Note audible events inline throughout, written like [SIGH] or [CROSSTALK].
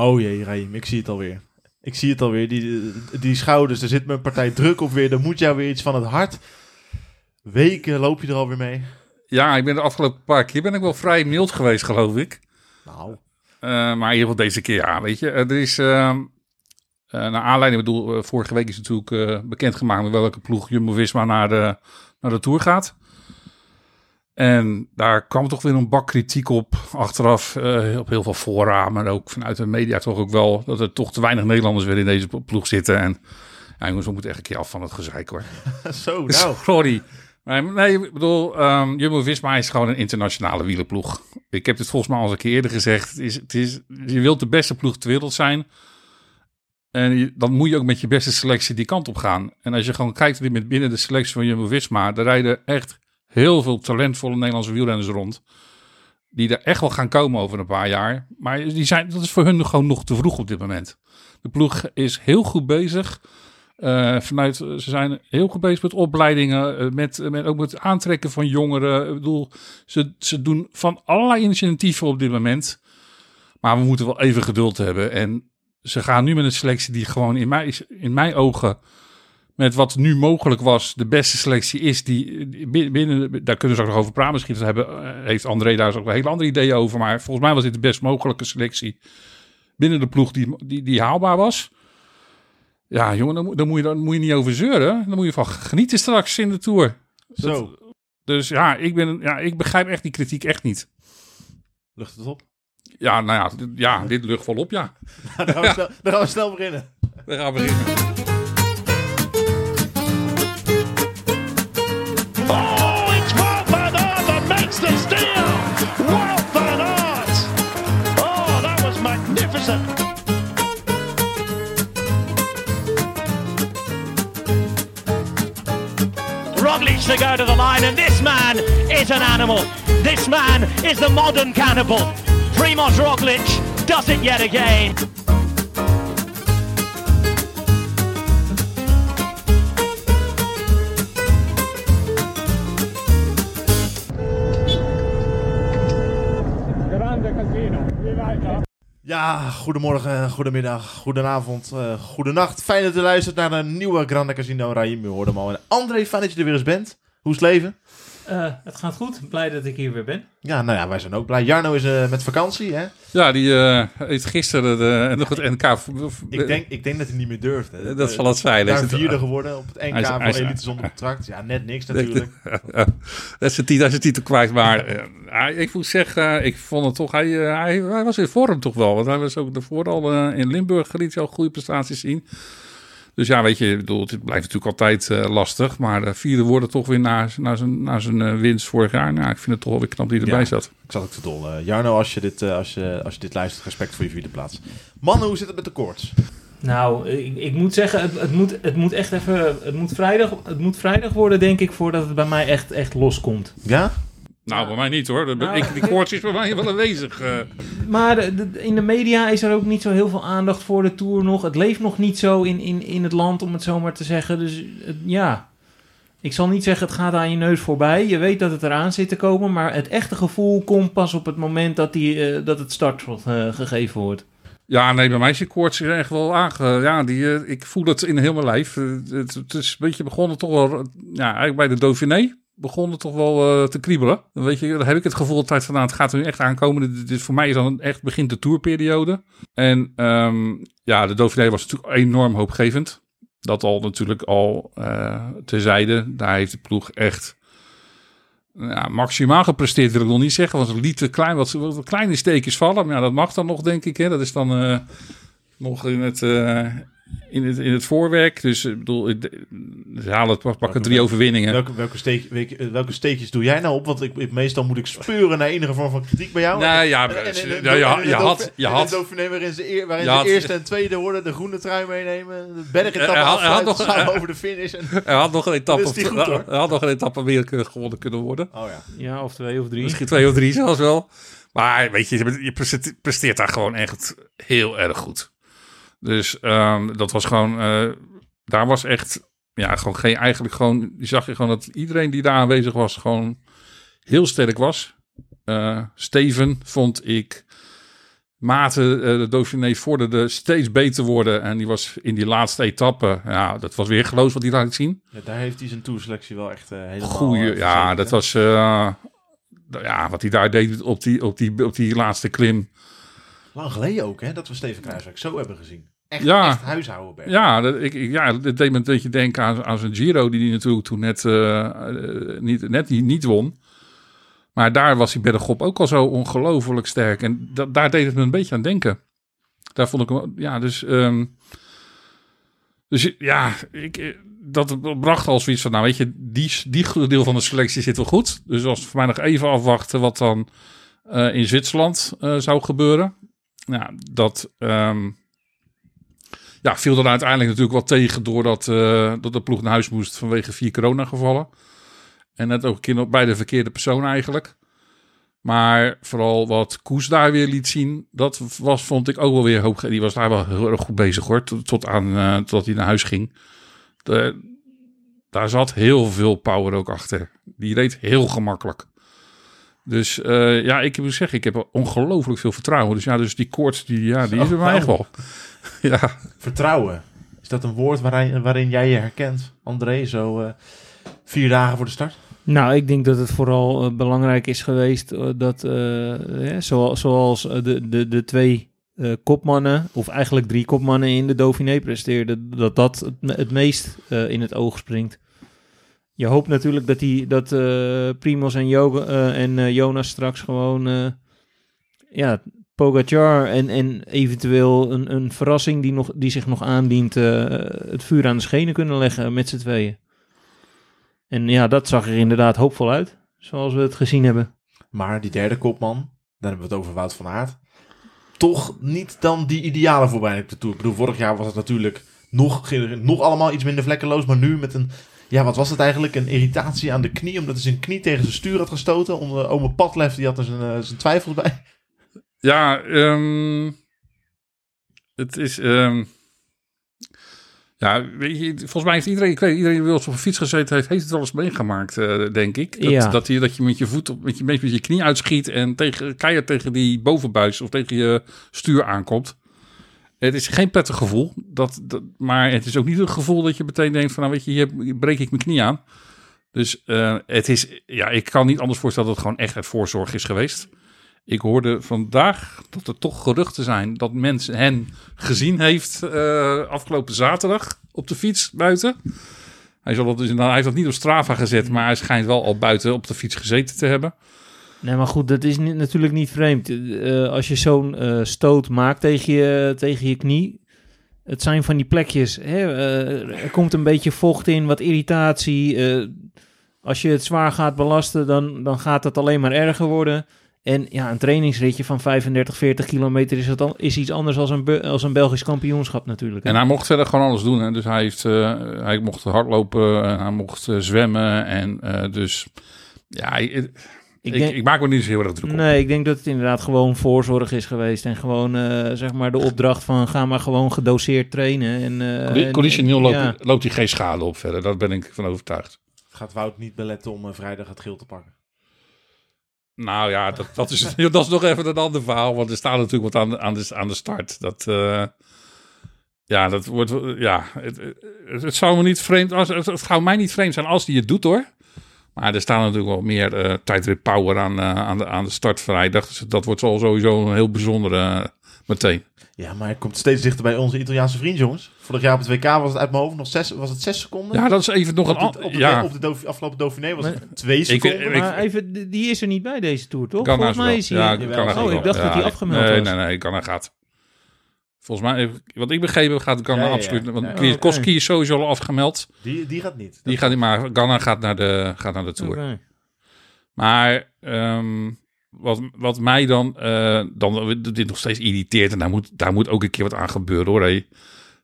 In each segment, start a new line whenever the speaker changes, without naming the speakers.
Oh jee, Raim, ik zie het alweer. Ik zie het alweer. Die, die schouders, er zit een partij druk op weer. Er moet jou weer iets van het hart. Weken loop je er alweer mee.
Ja, ik ben de afgelopen paar keer ben ik wel vrij mild geweest, geloof ik.
Nou,
Eh, maar in ieder geval deze keer, ja, weet je. Er is, eh, naar aanleiding, ik bedoel, eh, vorige week is natuurlijk eh, bekendgemaakt met welke ploeg Jumbo-Visma naar de, naar de Tour gaat. En daar kwam toch weer een bak kritiek op achteraf, eh, op heel veel fora, maar ook vanuit de media toch ook wel, dat er toch te weinig Nederlanders weer in deze ploeg zitten. En ja, jongens, we moeten echt een keer af van het gezeik hoor. [LAUGHS]
zo, nou. [LAUGHS]
Sorry. Nee, ik bedoel, ehm Jumbo-Visma is gewoon een internationale wielerploeg. Ik heb dit volgens mij al eens een keer eerder gezegd. Het is, het is, je wilt de beste ploeg ter wereld zijn. En je- dan moet je ook met je beste selectie die kant op gaan. En als je gewoon kijkt met binnen de selectie van Jumbo-Visma... daar rijden echt heel veel talentvolle Nederlandse wielrenners rond... die er echt wel gaan komen over een paar jaar. Maar die zijn, dat is voor hun gewoon nog te vroeg op dit moment. De ploeg is heel goed bezig... Eh, vanuit, ze zijn heel goed bezig met opleidingen, eh, met, met, ook met het aantrekken van jongeren. Ik bedoel, ze, ze doen van allerlei initiatieven op dit moment. Maar we moeten wel even geduld hebben. En ze gaan nu met een selectie die gewoon in mijn, in mijn ogen, met wat nu mogelijk was, de beste selectie is. Die binnen, daar kunnen ze ook nog over praten. Misschien hebben, eh, heeft André daar ook wel hele andere ideeën over. Maar volgens mij was dit de best mogelijke selectie binnen de ploeg die, die, die haalbaar was. Ja, jongen, dan, moet- dan, moet je, dan moet je niet over zeuren. Dan moet je van genieten straks in de Tour.
Zo,
Dus ja, ik, ben, ja, ik begrijp echt die kritiek echt niet.
lucht het op.
Ja, nou ja, dit, ja, dit lucht volop, ja. [LAUGHS]
dan, gaan we snel, dan gaan we snel beginnen.
We gaan beginnen.
To go to the line, and this man is an animal. This man is the modern cannibal. Primoz Roglic does it yet again.
Ja, goedemorgen, goedemiddag, goedenavond, eh goedenacht. Fijn dat u luistert naar een nieuwe Grande Casino. Raim, u hoorde hem al. André, fijn dat je er weer eens bent. Hoe is het leven?
Eh, het gaat goed. Blij dat ik hier weer ben.
Ja, nou ja, wij zijn ook blij. Jarno is eh, met vakantie, hè?
Ja, die eh, heeft gisteren de, nog het NK.
Ik denk, ik denk dat hij niet meer durft. Hè.
Dat zal het zijn.
Daar
Hij is het-
vierde geworden op het NK
Hij is-
voor
hij is-
elite zonder contract. Ja, net niks natuurlijk. [LAUGHS]
dat is titel, hij is zijn titel kwijt. Maar ik moet zeggen, ik vond het toch... Hij, hij, hij was in vorm toch wel. Want hij was ook daarvoor al eh, in Limburg liet hij al goede prestaties zien. Dus ja, weet je, ik bedoel, het blijft natuurlijk altijd eh, lastig. Maar de vierde worden toch weer naar, naar zijn, naar zijn eh, winst vorig jaar. Nou, ik vind het toch wel weer knap die erbij
Ja.
zat.
Ik zat ook te dol. Eh, Jarno, als je, dit, eh, als, je, als je dit luistert, respect voor je vierde plaats. Mannen, hoe zit het met de koorts?
Nou, ik, ik moet zeggen, het, het, moet, het moet echt even. Het moet, vrijdag, het moet vrijdag worden, denk ik, voordat het bij mij echt, echt loskomt.
Ja?
Nou, bij mij niet hoor. De-
Nou.
ik, die koorts is bij mij wel aanwezig. eh.
Maar de- de- in de media is er ook niet zo heel veel aandacht voor de tour nog. Het leeft nog niet zo in, in, in het land, om het zo maar te zeggen. Dus het- ja, ik zal niet zeggen het gaat aan je neus voorbij. Je weet dat het eraan zit te komen, maar het echte gevoel komt pas op het moment dat, die, eh, dat het startschot eh, gegeven wordt.
Ja, nee, bij mij is die koorts er echt wel aange... Ja, die, ik voel het in heel mijn lijf. Het, het is een beetje begonnen toch wel... Ja, eigenlijk bij de Dauphiné begon het toch wel eh, te kriebelen. Dan weet je, dan heb ik het gevoel altijd van, nou, het gaat er nu echt aankomen. Dit, voor mij is dan echt begint de tourperiode. En ehm, ja, de Dauphiné was natuurlijk enorm hoopgevend. Dat al natuurlijk al eh terzijde. Daar heeft de ploeg echt ja, maximaal gepresteerd, wil ik nog niet zeggen. Want ze lieten klein, wat, wat kleine steekjes vallen. Maar ja, dat mag dan nog, denk ik. Hè. Dat is dan eh, nog in het, in, het, in het voorwerk. Dus ik bedoel, ik- ze halen het, pakken drie overwinningen.
Welke, welke, steek, welke, welke steekjes doe jij nou op? Want ik, ik- meestal moet ik speuren naar enige vorm van kritiek bij jou.
Nou ja, je, had- je had...
waarin ze, eer, waarin
had-
eerste en tweede worden, de groene trui meenemen, de bergetappe
Hij had- hij had
afsluiten,
nog-
samen over de finish. En,
hij had nog een etappe, hij had nog een etappe meer kunnen- gewonnen kunnen worden.
oh ja.
Ja, of twee of drie.
Misschien twee of drie zelfs wel. Maar weet je, je presteert daar gewoon echt heel erg goed. Dus ehm, dat was gewoon, eh, daar was echt, ja, gewoon geen, eigenlijk gewoon, je zag je gewoon dat iedereen die daar aanwezig was, gewoon heel sterk was. Eh, Steven vond ik mate eh, de Dauphiné vorderde steeds beter worden. En die was in die laatste etappe, ja, dat was weer geloos wat hij laat zien.
Ja, daar heeft hij zijn toerselectie wel echt helemaal...
Goeie,
eh,
ja, dat was, ja, wat hij daar deed op die, op die, op die laatste klim.
Lang geleden ook, hè, dat we Steven Kruiswijk zo hebben gezien. Echt,
Ja.
echt huishouden.
Ja, dat, ik, ja, dat deed me een beetje denken aan, aan zijn Giro, die hij natuurlijk toen net, eh, eh, niet, net niet, niet won. Maar daar was hij bergop ook al zo ongelooflijk sterk. En da- daar deed het me een beetje aan denken. Daar vond ik hem, ja, dus... ehm, dus ja, ik, eh, dat bracht al zoiets van, nou weet je, die, die deel van de selectie zit wel goed. Dus als voor mij nog even afwachten wat dan in Zwitserland zou gebeuren. Ja, dat ehm, ja, viel dan uiteindelijk natuurlijk wel tegen doordat eh, dat de ploeg naar huis moest vanwege vier coronagevallen. En net ook een keer bij de verkeerde persoon eigenlijk. Maar vooral wat Koes daar weer liet zien, dat was, vond ik ook wel weer hoop. Die was daar wel heel erg goed bezig hoor, tot, tot aan uh, tot hij naar huis ging. De, daar zat heel veel power ook achter. Die reed heel gemakkelijk. Dus uh, ja, ik moet zeggen, ik heb ongelooflijk veel vertrouwen. Dus ja, dus die koorts, die, ja, die is bij mij echt wel. [LAUGHS] ja.
Vertrouwen. Is dat een woord waarin, waarin jij je herkent, André, zo uh, vier dagen voor de start?
Nou, ik denk dat het vooral uh, belangrijk is geweest uh, dat, zoals, zoals de, de, de twee kopmannen, of eigenlijk drie kopmannen in de Dauphiné presteerden, dat dat het, het meest in het oog springt. Je hoopt natuurlijk dat, die, dat uh, Primos en, Joga, uh, en uh, Jonas straks gewoon uh, ja, Pogacar en, en eventueel een, een verrassing die, nog, die zich nog aandient het vuur aan de schenen kunnen leggen met z'n tweeën. En ja, dat zag er inderdaad hoopvol uit, zoals we het gezien hebben.
Maar die derde kopman, dan hebben we het over Wout van Aert, toch niet dan die ideale voorbij op de Tour. Ik bedoel, vorig jaar was het natuurlijk nog, nog allemaal iets minder vlekkeloos, maar nu met een ja, wat was het eigenlijk? Een irritatie aan de knie, omdat hij zijn knie tegen zijn stuur had gestoten. Onder ome Padlef, die had er zijn, uh, zijn twijfels bij.
Ja, um, het is... Um, ja, weet je, volgens mij heeft iedereen, ik weet, iedereen die wel eens op een fiets gezeten heeft, heeft het wel eens meegemaakt, uh, denk ik. Dat,
ja.
dat, je, dat je met je voet, op, met je, met je knie uitschiet en tegen, keihard tegen die bovenbuis of tegen je stuur aankomt. Het is geen prettig gevoel, dat, dat, maar het is ook niet het gevoel dat je meteen denkt van, nou weet je, hier breek ik mijn knie aan. Dus uh, het is, ja, ik kan niet anders voorstellen dat het gewoon echt uit voorzorg is geweest. Ik hoorde vandaag dat er toch geruchten zijn dat mensen hen gezien heeft uh, afgelopen zaterdag op de fiets buiten. Hij, zal dat dus, hij heeft dat niet op Strava gezet, maar hij schijnt wel al buiten op de fiets gezeten te hebben.
Nee, maar goed, dat is niet, natuurlijk niet vreemd. Uh, als je zo'n uh, stoot maakt tegen je, tegen je knie, het zijn van die plekjes. Hè? Er komt een beetje vocht in, wat irritatie. als je het zwaar gaat belasten, dan, dan gaat het alleen maar erger worden. En ja, een trainingsritje van 35, 40 kilometer is, het al, is iets anders als een, als een Belgisch kampioenschap natuurlijk.
Hè? En hij mocht verder gewoon alles doen. Hè? Dus hij, heeft, hij mocht hardlopen, en hij mocht zwemmen. En dus ja... Hij, ik, denk, ik, ik, maak me niet zo heel erg druk op.
Nee, ik denk dat het inderdaad gewoon voorzorg is geweest. En gewoon, uh, zeg maar, de opdracht van ga maar gewoon gedoseerd trainen. En, uh,
Conditioneel loopt, ja. loopt hij geen schade op verder. Daar ben ik van overtuigd.
Gaat Wout niet beletten om uh, vrijdag het geel te pakken?
Nou ja, dat, dat, is, [LAUGHS] dat is nog even een ander verhaal. Want er staat natuurlijk wat aan, aan, de, aan de start. Dat, uh, ja, dat wordt... Ja, het, het, zou me niet vreemd... Het, het zou mij niet vreemd zijn als hij het doet, hoor. Maar er staan natuurlijk wel meer uh, tijdrit power aan, uh, aan, de, aan de start vrijdag. Dus dat wordt sowieso een heel bijzondere meteen.
Ja, maar het komt steeds dichter bij onze Italiaanse vriend, jongens. Vorig jaar op het WK was het uit mijn hoofd nog zes, was het zes seconden.
Ja, dat is even nog een
op de, op de,
ja.
op de afgelopen Dauphiné was het twee seconden.
Ik, ik, maar even, die is er niet bij deze tour, toch?
Volgens
mij is hij.
Ja,
kan oh, ik dacht
ja,
dat hij afgemeld
nee,
was.
Nee, nee, nee, Ghana gaat. Volgens mij, wat ik begrepen heb, gaat
ja,
absoluut.
ja.
Want Kwiatkowski
oké.
is sowieso al afgemeld.
Die, die gaat niet.
Die gaat niet, maar Ghana gaat naar de, gaat naar de Tour. Maar ehm, wat, wat mij dan, eh, dan dit nog steeds irriteert, en daar moet, daar moet ook een keer wat aan gebeuren hoor. Hé.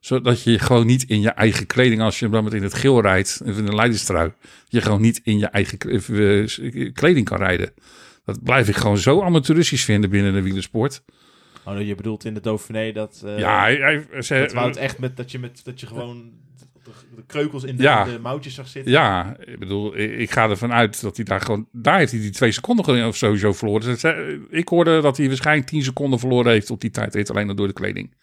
Zodat je gewoon niet in je eigen kleding, als je dan met in het geel rijdt, of in een leiderstrui, je gewoon niet in je eigen eh, kleding kan rijden. Dat blijf ik gewoon zo amateuristisch vinden binnen de wielersport.
Oh, je bedoelt in de Dauphiné dat... eh,
ja, hij, hij, ze,
dat Wout echt met... Dat je, met, dat je gewoon de kreukels in de,
Ja.
in de mouwtjes zag zitten.
Ja, ik bedoel, ik, ga ervan uit dat hij daar gewoon... Daar heeft hij die twee seconden gewoon of sowieso verloren. Dus, ik hoorde dat hij waarschijnlijk tien seconden verloren heeft op die tijdrit. Alleen al door de kleding.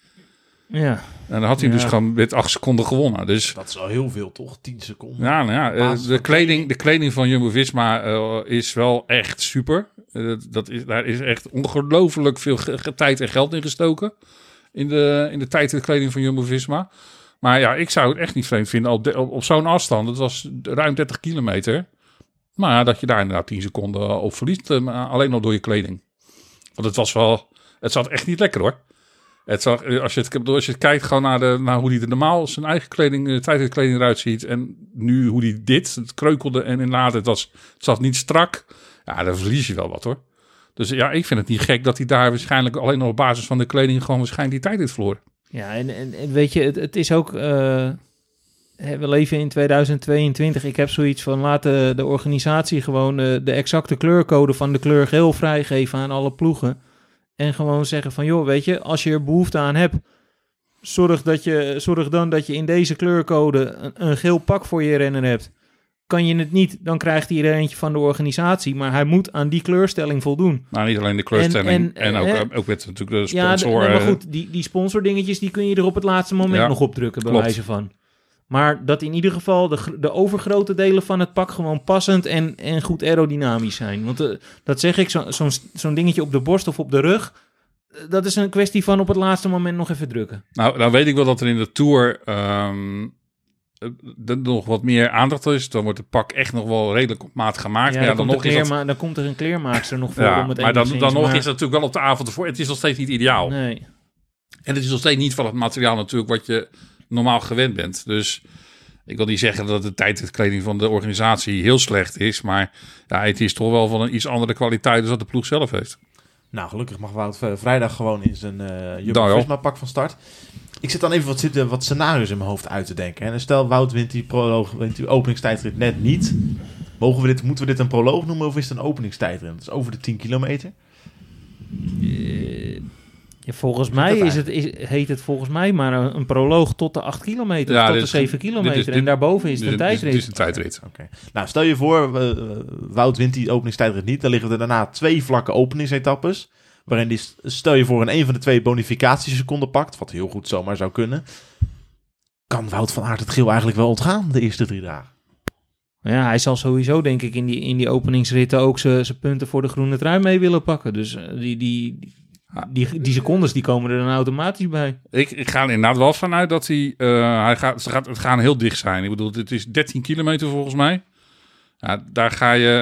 Ja.
En dan had hij
Ja.
dus gewoon met acht seconden gewonnen. Dus
Dat is wel heel veel, toch? 10 seconden.
ja, nou ja eh, de, kleding, de kleding van Jumbo-Visma eh, is wel echt super. Eh, dat- dat is, daar is echt ongelooflijk veel tijd en geld in gestoken. In de, in de tijdritkleding van Jumbo-Visma. Maar ja, ik zou het echt niet vreemd vinden op, op, zo'n afstand. Het was ruim 30 kilometer. Maar dat je daar inderdaad 10 seconden op verliest. eh, alleen al door je kleding. Want het was wel... Het zat echt niet lekker hoor. Het zag, eh, als, je het, kijkt gewoon naar, de, naar hoe hij er normaal zijn eigen kleding, eh, tijdritkleding eruit ziet. En nu hoe hij dit, het kreukelde en inderdaad, het, was, het zat niet strak. Ja, dan verlies je wel wat hoor. Dus ja, ik vind het niet gek dat hij daar waarschijnlijk alleen nog op basis van de kleding gewoon waarschijnlijk die tijd heeft verloren.
Ja, en, en, weet je, het, is ook... eh, we leven in 2022. Ik heb zoiets van, laat de, organisatie gewoon eh, de exacte kleurcode van de kleur geel vrijgeven aan alle ploegen. En gewoon zeggen van, joh, weet je, als je er behoefte aan hebt... Zorg, dat je, zorg dan dat je in deze kleurcode een, een geel pak voor je renner hebt. Kan je het niet, dan krijgt hij er eentje van de organisatie. Maar hij moet aan die kleurstelling voldoen.
Nou, niet alleen de kleurstelling en,
En- en,
ook,
eh,
ook met natuurlijk de
Ja,
sponsor.
nee, maar
eh,
goed, die, die sponsordingetjes die kun je er op het laatste moment
Ja,
nog opdrukken, bij
klopt.
wijze van. Maar dat in ieder geval de, de overgrote delen van het pak gewoon passend en, en goed aerodynamisch zijn. Want eh, dat zeg ik, zo- zo'n zo'n dingetje op de borst of op de rug, dat is een kwestie van op het laatste moment nog even drukken.
Nou, dan weet ik wel dat er in de Tour ehm, eh, er nog wat meer aandacht is. Dan wordt het pak echt nog wel redelijk op maat gemaakt.
Ja,
maar ja,
dan,
nog is dat,
dan komt er een kleermaakster nog voor
ja,
om het
maar dan, nog is het natuurlijk wel op de avond ervoor. Het is nog steeds niet ideaal.
Nee.
En het is nog steeds niet van het materiaal natuurlijk wat je normaal gewend bent. Dus ik wil niet zeggen dat de tijdkleding van de organisatie heel slecht is. Maar ja, het is toch wel van een iets andere kwaliteit dan dat de ploeg zelf heeft.
Nou, gelukkig mag Wout v- vrijdag gewoon in zijn eh
Nou,
Jumbo-Visma pak van start. Ik zit dan even wat, zitten, wat scenario's in mijn hoofd uit te denken. En stel, Wout wint die, proloog, wint die openingstijdrit net niet. Mogen we dit, moeten we dit een proloog noemen of is het een openingstijdrit? Dat is over de 10 kilometer.
Eh, ja, volgens mij is het, is, heet het volgens mij maar een, een proloog tot de 8 kilometer,
Ja,
tot
dit
de
is-
7
dit is-
kilometer.
dit-
en daarboven is het een
is-
tijdrit.
Het is een tijdrit.
Oké. Nou, stel je voor, eh, eh, Wout wint die openingstijdrit niet. Dan liggen er daarna twee vlakke openingsetappes. Waarin die, stel je voor, in een van de twee bonificatieseconden pakt. Wat heel goed zomaar zou kunnen. Kan Wout van Aert het geel eigenlijk wel ontgaan, de eerste drie dagen?
Ja, hij zal sowieso denk ik in die, in die openingsritten ook zijn zijn punten voor de groene trui mee willen pakken. Dus eh, die, die, die, die secondes die komen er dan automatisch bij.
Ik, ik ga er inderdaad wel vanuit dat hij... eh, hij gaat, ze gaat, het gaan heel dicht zijn. Ik bedoel, het is 13 kilometer volgens mij. Ja, daar ga je...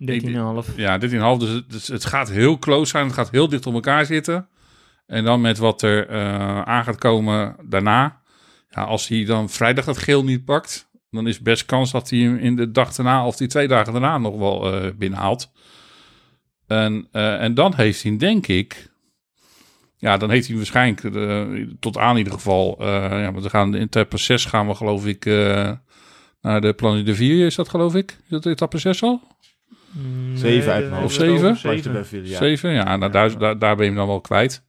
eh, ik-
13,5.
Ja, 13,5. Dus het, dus het gaat heel close zijn. Het gaat heel dicht op elkaar zitten. En dan met wat er eh, aan gaat komen daarna. Ja, als hij dan vrijdag dat geel niet pakt... dan is best kans dat hij hem in de dag daarna... of die twee dagen daarna nog wel eh, binnenhaalt. En, eh, en dan heeft hij, denk ik... Ja, dan heeft hij waarschijnlijk eh, tot aan in ieder geval... eh, ja, want we gaan in etappe 6 gaan we geloof ik... eh, naar de Planche de Vier is dat geloof ik? Is dat etappe 6 al?
Mm,
Zeven uit
nee,
mijn
Of zeven?
Zeven. Ja.
Zeven, ja. Nou, daar, daar, daar ben je hem dan wel kwijt.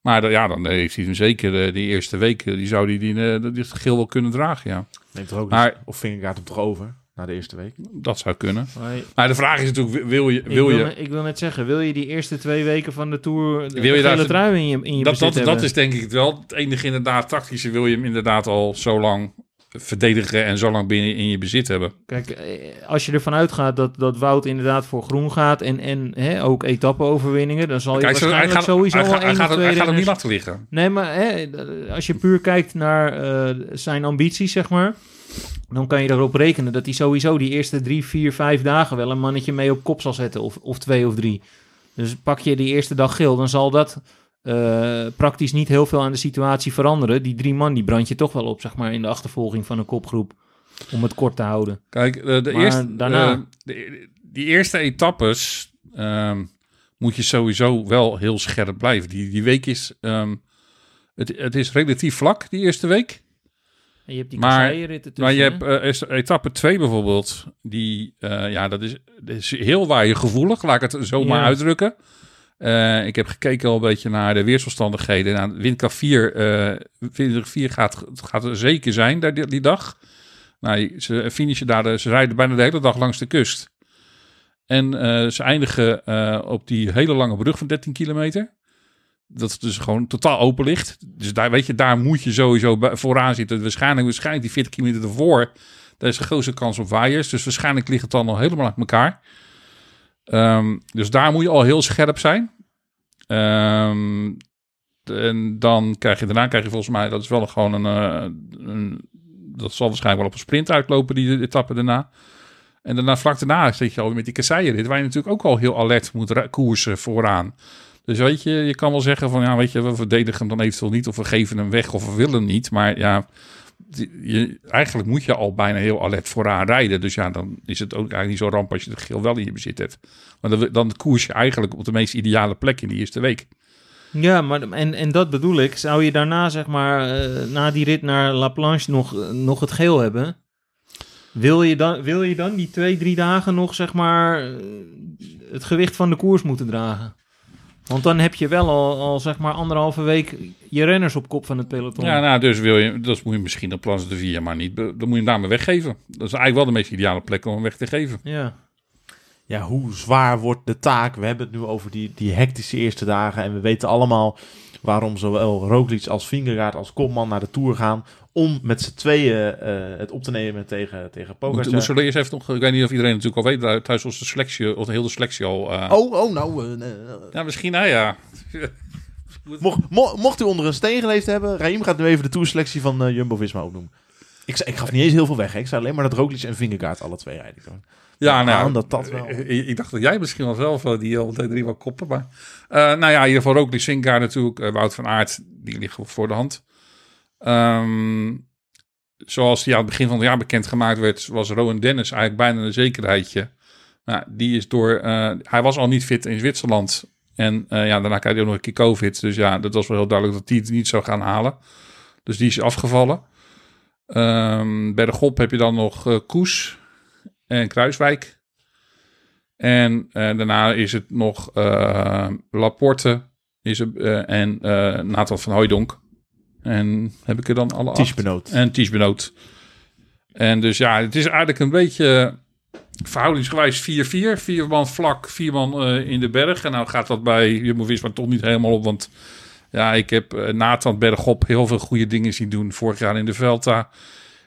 Maar ja, dan heeft hij hem zeker eh, die eerste weken, die zou hij die, die, die, dit geel wel kunnen dragen, ja.
Neemt er ook
Maar-
niet, of Vingegaard hem toch over, na de eerste week?
Dat zou kunnen.
Maar
Maar de vraag is natuurlijk, wil je...
ik,
Wil
wil,
je
net- ik wil net zeggen, wil je die eerste twee weken van de Tour de,
Wil je daar
trui in je, in je
dat,
bezit
dat, dat
hebben?
is denk ik het wel. Het enige inderdaad tactische wil je hem inderdaad al zo lang verdedigen en zo lang binnen in je bezit hebben.
Kijk, eh, als je ervan uitgaat dat, dat Wout inderdaad voor groen gaat en, en hè, ook etappe-overwinningen, dan zal je
Kijk, zo- hij
waarschijnlijk
gaat,
sowieso
hij,
wel
gaat, hij,
één
gaat,
of
hem-
twee
hij gaat hem niet laten liggen.
Nee, maar hè, als je puur kijkt naar eh, zijn ambities, zeg maar, dan kan je erop rekenen dat hij sowieso die eerste drie, vier, vijf dagen wel een mannetje mee op kop zal zetten, of, of twee of drie. Dus pak je die eerste dag geel, dan zal dat eh, praktisch niet heel veel aan de situatie veranderen. Die drie man, die brand je toch wel op, zeg maar, in de achtervolging van een kopgroep, om het kort te houden.
Kijk, eh, de
Maar
eerste,
daarna-
eh, de- die eerste etappes ehm, moet je sowieso wel heel scherp blijven. Die, die week is, ehm, het, het is relatief vlak, die eerste week.
En je hebt die
Maar-
kasseienritten
Maar je hebt eh, etappe 2 bijvoorbeeld, die, eh, ja, dat is, dat is heel waaiengevoelig, laat ik het zo maar
Ja.
uitdrukken. Eh, ik heb gekeken al een beetje naar de weersomstandigheden. Nou, windkracht 4, eh windkracht 4 gaat, gaat er zeker zijn daar, die, die dag. Nou, ze finishen daar, de- ze rijden bijna de hele dag langs de kust. En ze eindigen op die hele lange brug van 13 kilometer. Dat is dus gewoon totaal open ligt. Dus daar, weet je, daar moet je sowieso vooraan zitten. Waarschijnlijk, waarschijnlijk die 40 kilometer ervoor. Daar is de grootste kans op waaiers. Dus waarschijnlijk ligt het dan al helemaal uit elkaar. Ehm, dus daar moet je al heel scherp zijn. Ehm, en dan krijg je daarna krijg je volgens mij, dat is wel gewoon een, eh, een dat zal waarschijnlijk wel op een sprint uitlopen, die etappe daarna. En daarna, vlak daarna, zit je al met die kasseien waar je natuurlijk ook al heel alert moet koersen vooraan. Dus weet je, je kan wel zeggen van, ja, weet je, we verdedigen hem dan eventueel niet, of we geven hem weg, of we willen hem niet. Maar ja, je, eigenlijk moet je al bijna heel alert vooraan rijden. Dus ja, dan is het ook eigenlijk niet zo ramp als je de geel wel in je bezit hebt. Maar dan, dan koers je eigenlijk op de meest ideale plek in die eerste week.
Ja, maar en, en dat bedoel ik. Zou je daarna, zeg maar, eh, na die rit naar La Planche nog, nog het geel hebben? Wil je, dan, wil je dan die twee, drie dagen nog, zeg maar, eh, het gewicht van de koers moeten dragen? Want dan heb je wel al, al zeg maar, anderhalve week je renners op kop van het peloton.
Ja, nou, dus wil je, dat moet je misschien op Plans de Via, maar niet. Dan moet je hem daar maar weggeven. Dat is eigenlijk wel de meest ideale plek om hem weg te geven.
ja.
ja, hoe zwaar wordt de taak? We hebben het nu over die, die hectische eerste dagen. En we weten allemaal waarom zowel Roglic als Vingegaard als Kopman naar de Tour gaan. Om met z'n tweeën eh, het op te nemen tegen, tegen
Moet,
Pogacar.
moet zullen eerst even nog, ik weet niet of iedereen natuurlijk al weet, thuis was de selectie, of de hele selectie al. eh,
Oh, oh, nou. eh,
Ja, misschien, nou ja. [LAUGHS]
mocht, mo- mocht u onder een steen geleefd hebben, Raim gaat nu even de toerselectie van Jumbo-Visma opnoemen. Ik, ik gaf niet eens heel veel weg. Hè. Ik zei alleen maar dat Roglic en Vingegaard alle twee rijden.
Ja,
Ja,
nou,
dat dat wel.
Ik, ik dacht dat jij misschien wel zelf eh, die al drie wel koppen, maar... eh, nou ja, in ieder geval Roglic, Vingegaard natuurlijk, Wout van Aert, die liggen voor de hand. Ehm, zoals die aan het begin van het jaar bekendgemaakt werd, was Rowan Dennis eigenlijk bijna een zekerheidje. Nou, die is door, eh, hij was al niet fit in Zwitserland. En eh, ja, daarna kreeg hij ook nog een keer COVID. Dus ja, dat was wel heel duidelijk dat hij het niet zou gaan halen. Dus die is afgevallen. Ehm bij de Gop heb je dan nog eh, Koes en Kruiswijk. En daarna is het nog Laporte is eh, en Nathan van Hooijdonk. En heb ik er dan alle?
Tiesbenoot.
En Ties Benoot. En dus ja, het is eigenlijk een beetje verhoudingsgewijs 4-4. Vier man vlak, vier man eh, in de berg. En nou gaat dat bij Jumbo-Visma toch niet helemaal op. Want ja, ik heb uh, Nathan Bergop heel veel goede dingen zien doen. Vorig jaar in de Velta.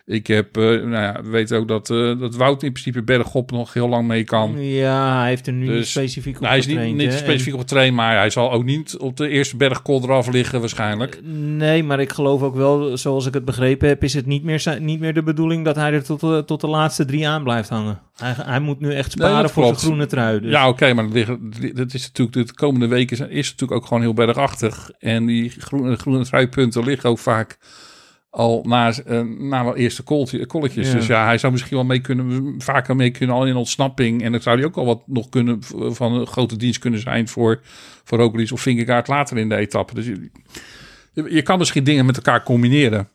Ik heb, uh, nou ja, we weten ook dat, uh, dat Wout in principe bergop nog heel lang mee kan.
Ja, hij heeft er nu dus, specifiek op
nou, Hij is niet, niet specifiek op getraind, maar hij zal ook niet op de eerste bergkol eraf liggen waarschijnlijk.
Nee, maar ik geloof ook wel, zoals ik het begrepen heb, is het niet meer, niet meer de bedoeling dat hij er tot de, tot de laatste drie aan blijft hangen. Hij, hij moet nu echt sparen nee, voor zijn groene trui. Dus.
Ja, oké, okay, maar dat is natuurlijk de komende weken is natuurlijk ook gewoon heel bergachtig. En die groene, groene truipunten liggen ook vaak al na, uh, na wel eerste kolletjes. Ja. Dus ja, hij zou misschien wel mee kunnen, vaker mee kunnen al in ontsnapping. En dan zou hij ook al wat nog kunnen van een grote dienst kunnen zijn voor, voor Roglic of Vingegaard later in de etappe. Dus je, je kan misschien dingen met elkaar combineren.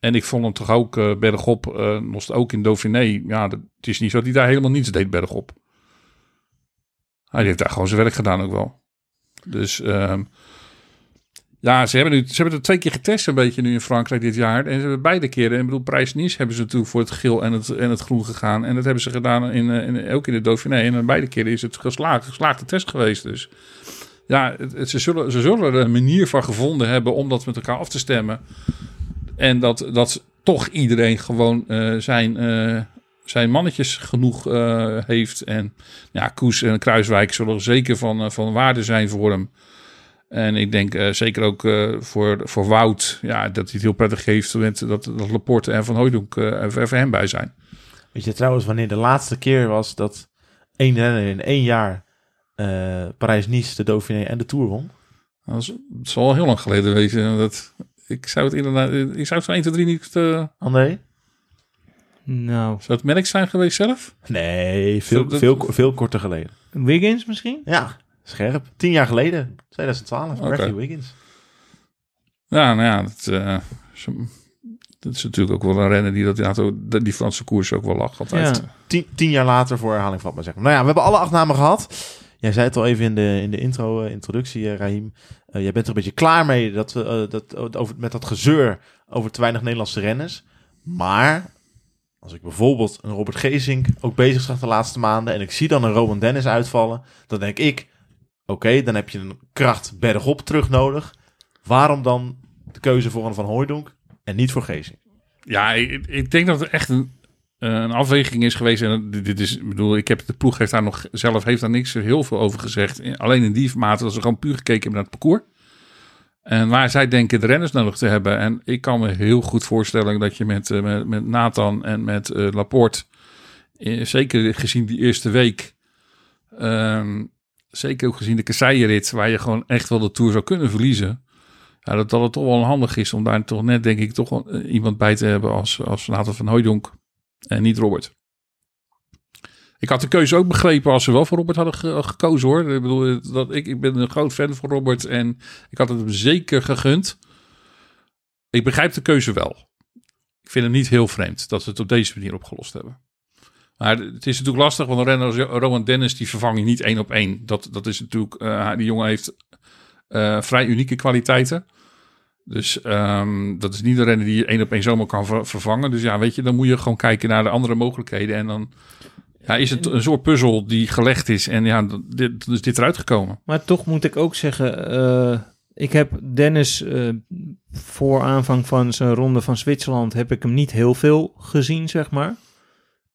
En ik vond hem toch ook uh, bergop, uh, nog ook in Dauphiné. Ja, dat, het is niet zo dat hij daar helemaal niets deed bergop. Hij heeft daar gewoon zijn werk gedaan ook wel. Dus... Um, ja, ze hebben, nu, ze hebben het twee keer getest een beetje nu in Frankrijk dit jaar. En ze hebben beide keren, ik bedoel, prijs Nice hebben ze natuurlijk voor het geel en het, en het groen gegaan. En dat hebben ze gedaan in, in, ook in de Dauphiné. En beide keren is het geslaagd, geslaagde test geweest dus. Ja, het, ze, zullen, ze zullen er een manier van gevonden hebben om dat met elkaar af te stemmen. En dat, dat toch iedereen gewoon uh, zijn, uh, zijn mannetjes genoeg heeft. En ja, Koes en Kruiswijk zullen zeker van, van waarde zijn voor hem. En ik denk uh, zeker ook uh, voor, voor Wout, ja, dat hij het heel prettig heeft met dat, dat Laporte en Van Hooydonk uh, er voor hem bij zijn.
Weet je trouwens wanneer de laatste keer was dat één renner in één jaar uh, Parijs-Nice, de Dauphiné en de Tour won?
Dat, is, dat zal al heel lang geleden wezen. Dat, ik zou het inderdaad, ik zou het zo 1, 2, 3 niet... Uh...
André?
Nou.
Zou het Merck zijn geweest zelf?
Nee, veel, dat, veel, veel korter geleden.
Wiggins misschien?
Ja, Scherp. Tien jaar geleden, 2012, okay. Bradley Wiggins.
Ja, nou ja, dat, uh, dat, is natuurlijk ook wel een renner die dat, die Franse koers ook wel lag altijd.
Ja. Tien, tien, jaar later voor herhaling van maar zeggen. Nou ja, we hebben alle acht namen gehad. Jij zei het al even in de, in de intro, eh, introductie, eh, Raheem. Eh, jij bent er een beetje klaar mee dat, we, eh, dat, eh, over, met dat gezeur over te weinig Nederlandse renners. Maar als ik bijvoorbeeld een Robert Geesink ook bezig zag de laatste maanden... en ik zie dan een Rowan Dennis uitvallen, dan denk ik... oké, dan heb je een kracht bergop terug nodig. Waarom dan de keuze voor een Van Hooijdonk en niet voor Geesink?
Ja, ik, ik denk dat het echt een, eh, een afweging is geweest. En dit, is, ik bedoel, ik heb de ploeg heeft daar nog zelf heeft daar niks heel veel over gezegd. Alleen in die mate dat ze gewoon puur gekeken hebben naar het parcours. En waar zij denken de renners nodig te hebben. En ik kan me heel goed voorstellen dat je met, eh, met, met Nathan en met eh, Laporte, zeker gezien die eerste week, ehm, zeker ook gezien de kasseienrit, waar je gewoon echt wel de Tour zou kunnen verliezen. Ja, dat, dat het toch wel handig is om daar toch net, denk ik, toch eh, iemand bij te hebben als, als van Hooijdonk en niet Robert. Ik had de keuze ook begrepen als ze wel voor Robert hadden ge- gekozen hoor. Ik bedoel, dat ik, ik ben een groot fan van Robert en ik had het hem zeker gegund. Ik begrijp de keuze wel. Ik vind het niet heel vreemd dat ze het op deze manier opgelost hebben. Maar het is natuurlijk lastig, want Rowan Dennis, die vervang je niet één op één. Dat, dat is natuurlijk, eh, die jongen heeft eh, vrij unieke kwaliteiten. Dus ehm, dat is niet een renner die je één op één zomaar kan ver- vervangen. Dus ja, weet je, dan moet je gewoon kijken naar de andere mogelijkheden. En dan ja, is het een soort puzzel die gelegd is. En ja, dit, is dit eruit gekomen.
Maar toch moet ik ook zeggen, eh, ik heb Dennis voor aanvang van zijn ronde van Zwitserland heb ik hem niet heel veel gezien, zeg maar.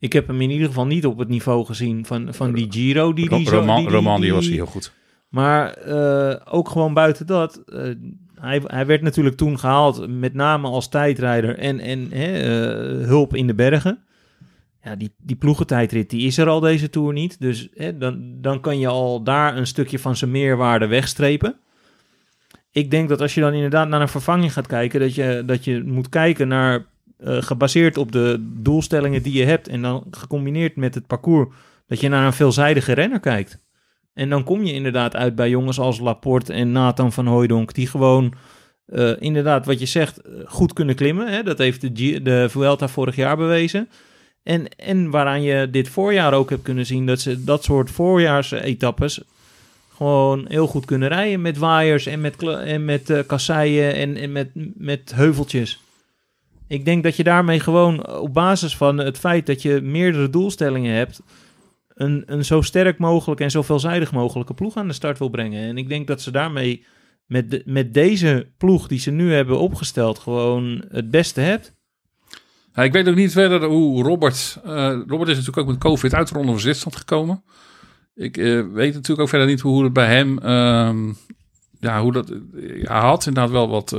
Ik heb hem in ieder geval niet op het niveau gezien van, van die Giro. Die, die, zo-
Roman,
die, die,
Roman die
die-
was heel goed.
Maar eh, ook gewoon buiten dat. eh, hij, hij werd natuurlijk toen gehaald, met name als tijdrijder en, en hè, eh, hulp in de bergen. Ja, die, die ploegentijdrit die is er al deze Tour niet. Dus hè, dan, dan kan je al daar een stukje van zijn meerwaarde wegstrepen. Ik denk dat als je dan inderdaad naar een vervanging gaat kijken, dat je, dat je moet kijken naar, eh, gebaseerd op de doelstellingen die je hebt en dan gecombineerd met het parcours, dat je naar een veelzijdige renner kijkt. En dan kom je inderdaad uit bij jongens als Laporte en Nathan van Hooijdonk, die gewoon eh, inderdaad, wat je zegt, eh, goed kunnen klimmen. Hè? Dat heeft de, de Vuelta vorig jaar bewezen. En, en waaraan je dit voorjaar ook hebt kunnen zien dat ze dat soort voorjaarsetappes gewoon heel goed kunnen rijden met waaiers en met, en met kasseien en, en met, met heuveltjes. Ik denk dat je daarmee gewoon op basis van het feit dat je meerdere doelstellingen hebt, een, een zo sterk mogelijk en zo veelzijdig mogelijke ploeg aan de start wil brengen. En ik denk dat ze daarmee met, de, met deze ploeg die ze nu hebben opgesteld gewoon het beste hebt.
Ja, ik weet ook niet verder hoe Robert... eh, Robert is natuurlijk ook met COVID uit de Ronde van Zwitserland gekomen. Ik eh, weet natuurlijk ook verder niet hoe het bij hem... ehm, ja, hoe dat... hij had inderdaad wel wat...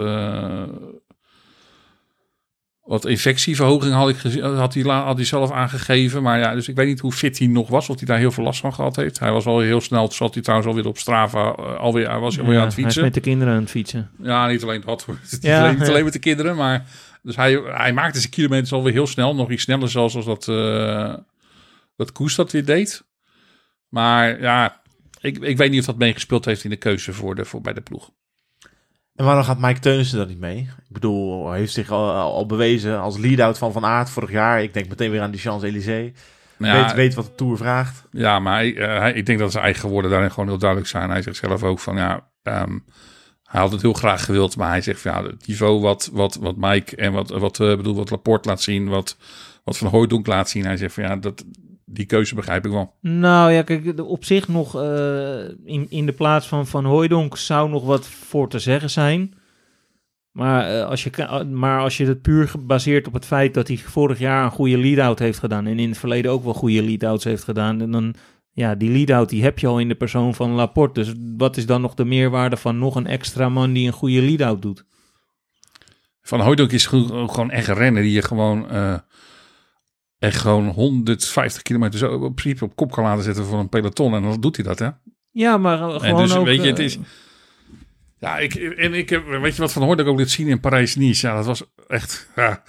eh, wat infectieverhoging had, ik gezien, had, hij, had hij zelf aangegeven. Maar ja, dus ik weet niet hoe fit hij nog was. Of hij daar heel veel last van gehad heeft. Hij was wel heel snel. Zat hij trouwens alweer op Strava. eh, alweer, hij was alweer aan het
hij is
fietsen.
met de kinderen aan het fietsen.
Ja, niet alleen dat. [LAUGHS]
Ja,
niet, alleen, niet
ja.
alleen met de kinderen, maar... Dus hij, hij maakte zijn kilometers alweer heel snel. Nog iets sneller zelfs als dat, eh dat Koes dat weer deed. Maar ja, ik, ik weet niet of dat meegespeeld heeft in de keuze voor de, voor, bij de ploeg.
En waarom gaat Mike Teunissen dat niet mee? Ik bedoel, hij heeft zich al, al bewezen als lead-out van Van Aert vorig jaar. Ik denk meteen weer aan die Champs-Élysées.
Ja,
weet, weet wat de Tour vraagt.
ja maar hij, eh, hij- ik denk dat zijn eigen woorden daarin gewoon heel duidelijk zijn. Hij zegt zelf ook van ja, ehm, hij had het heel graag gewild, maar hij zegt van ja, het niveau wat, wat, wat Mike en wat, wat, eh, bedoel, wat Laporte laat zien, wat, wat Van Hooijdonk laat zien. Hij zegt van ja, dat, die keuze begrijp ik wel.
Nou ja, kijk, op zich nog eh, in, in de plaats van Van Hooijdonk zou nog wat voor te zeggen zijn. Maar, eh, als je, ka- maar als je het puur gebaseerd op het feit dat hij vorig jaar een goede lead-out heeft gedaan en in het verleden ook wel goede lead-outs heeft gedaan, en dan ja, die lead-out die heb je al in de persoon van Laporte. Dus wat is dan nog de meerwaarde van nog een extra man die een goede lead-out doet?
Van Hooydonk is gewoon echt een renner die je gewoon eh, echt gewoon 150 kilometer zo op principe op kop kan laten zetten voor een peloton. En dan doet hij dat, hè?
Ja, maar eh,
En
gewoon
dus
ook...
weet je, het
eh,
is... Ja, ik, en ik heb, weet je wat Van Hooydonk ook liet zien in Parijs-Nice? Ja, dat was echt... Ja,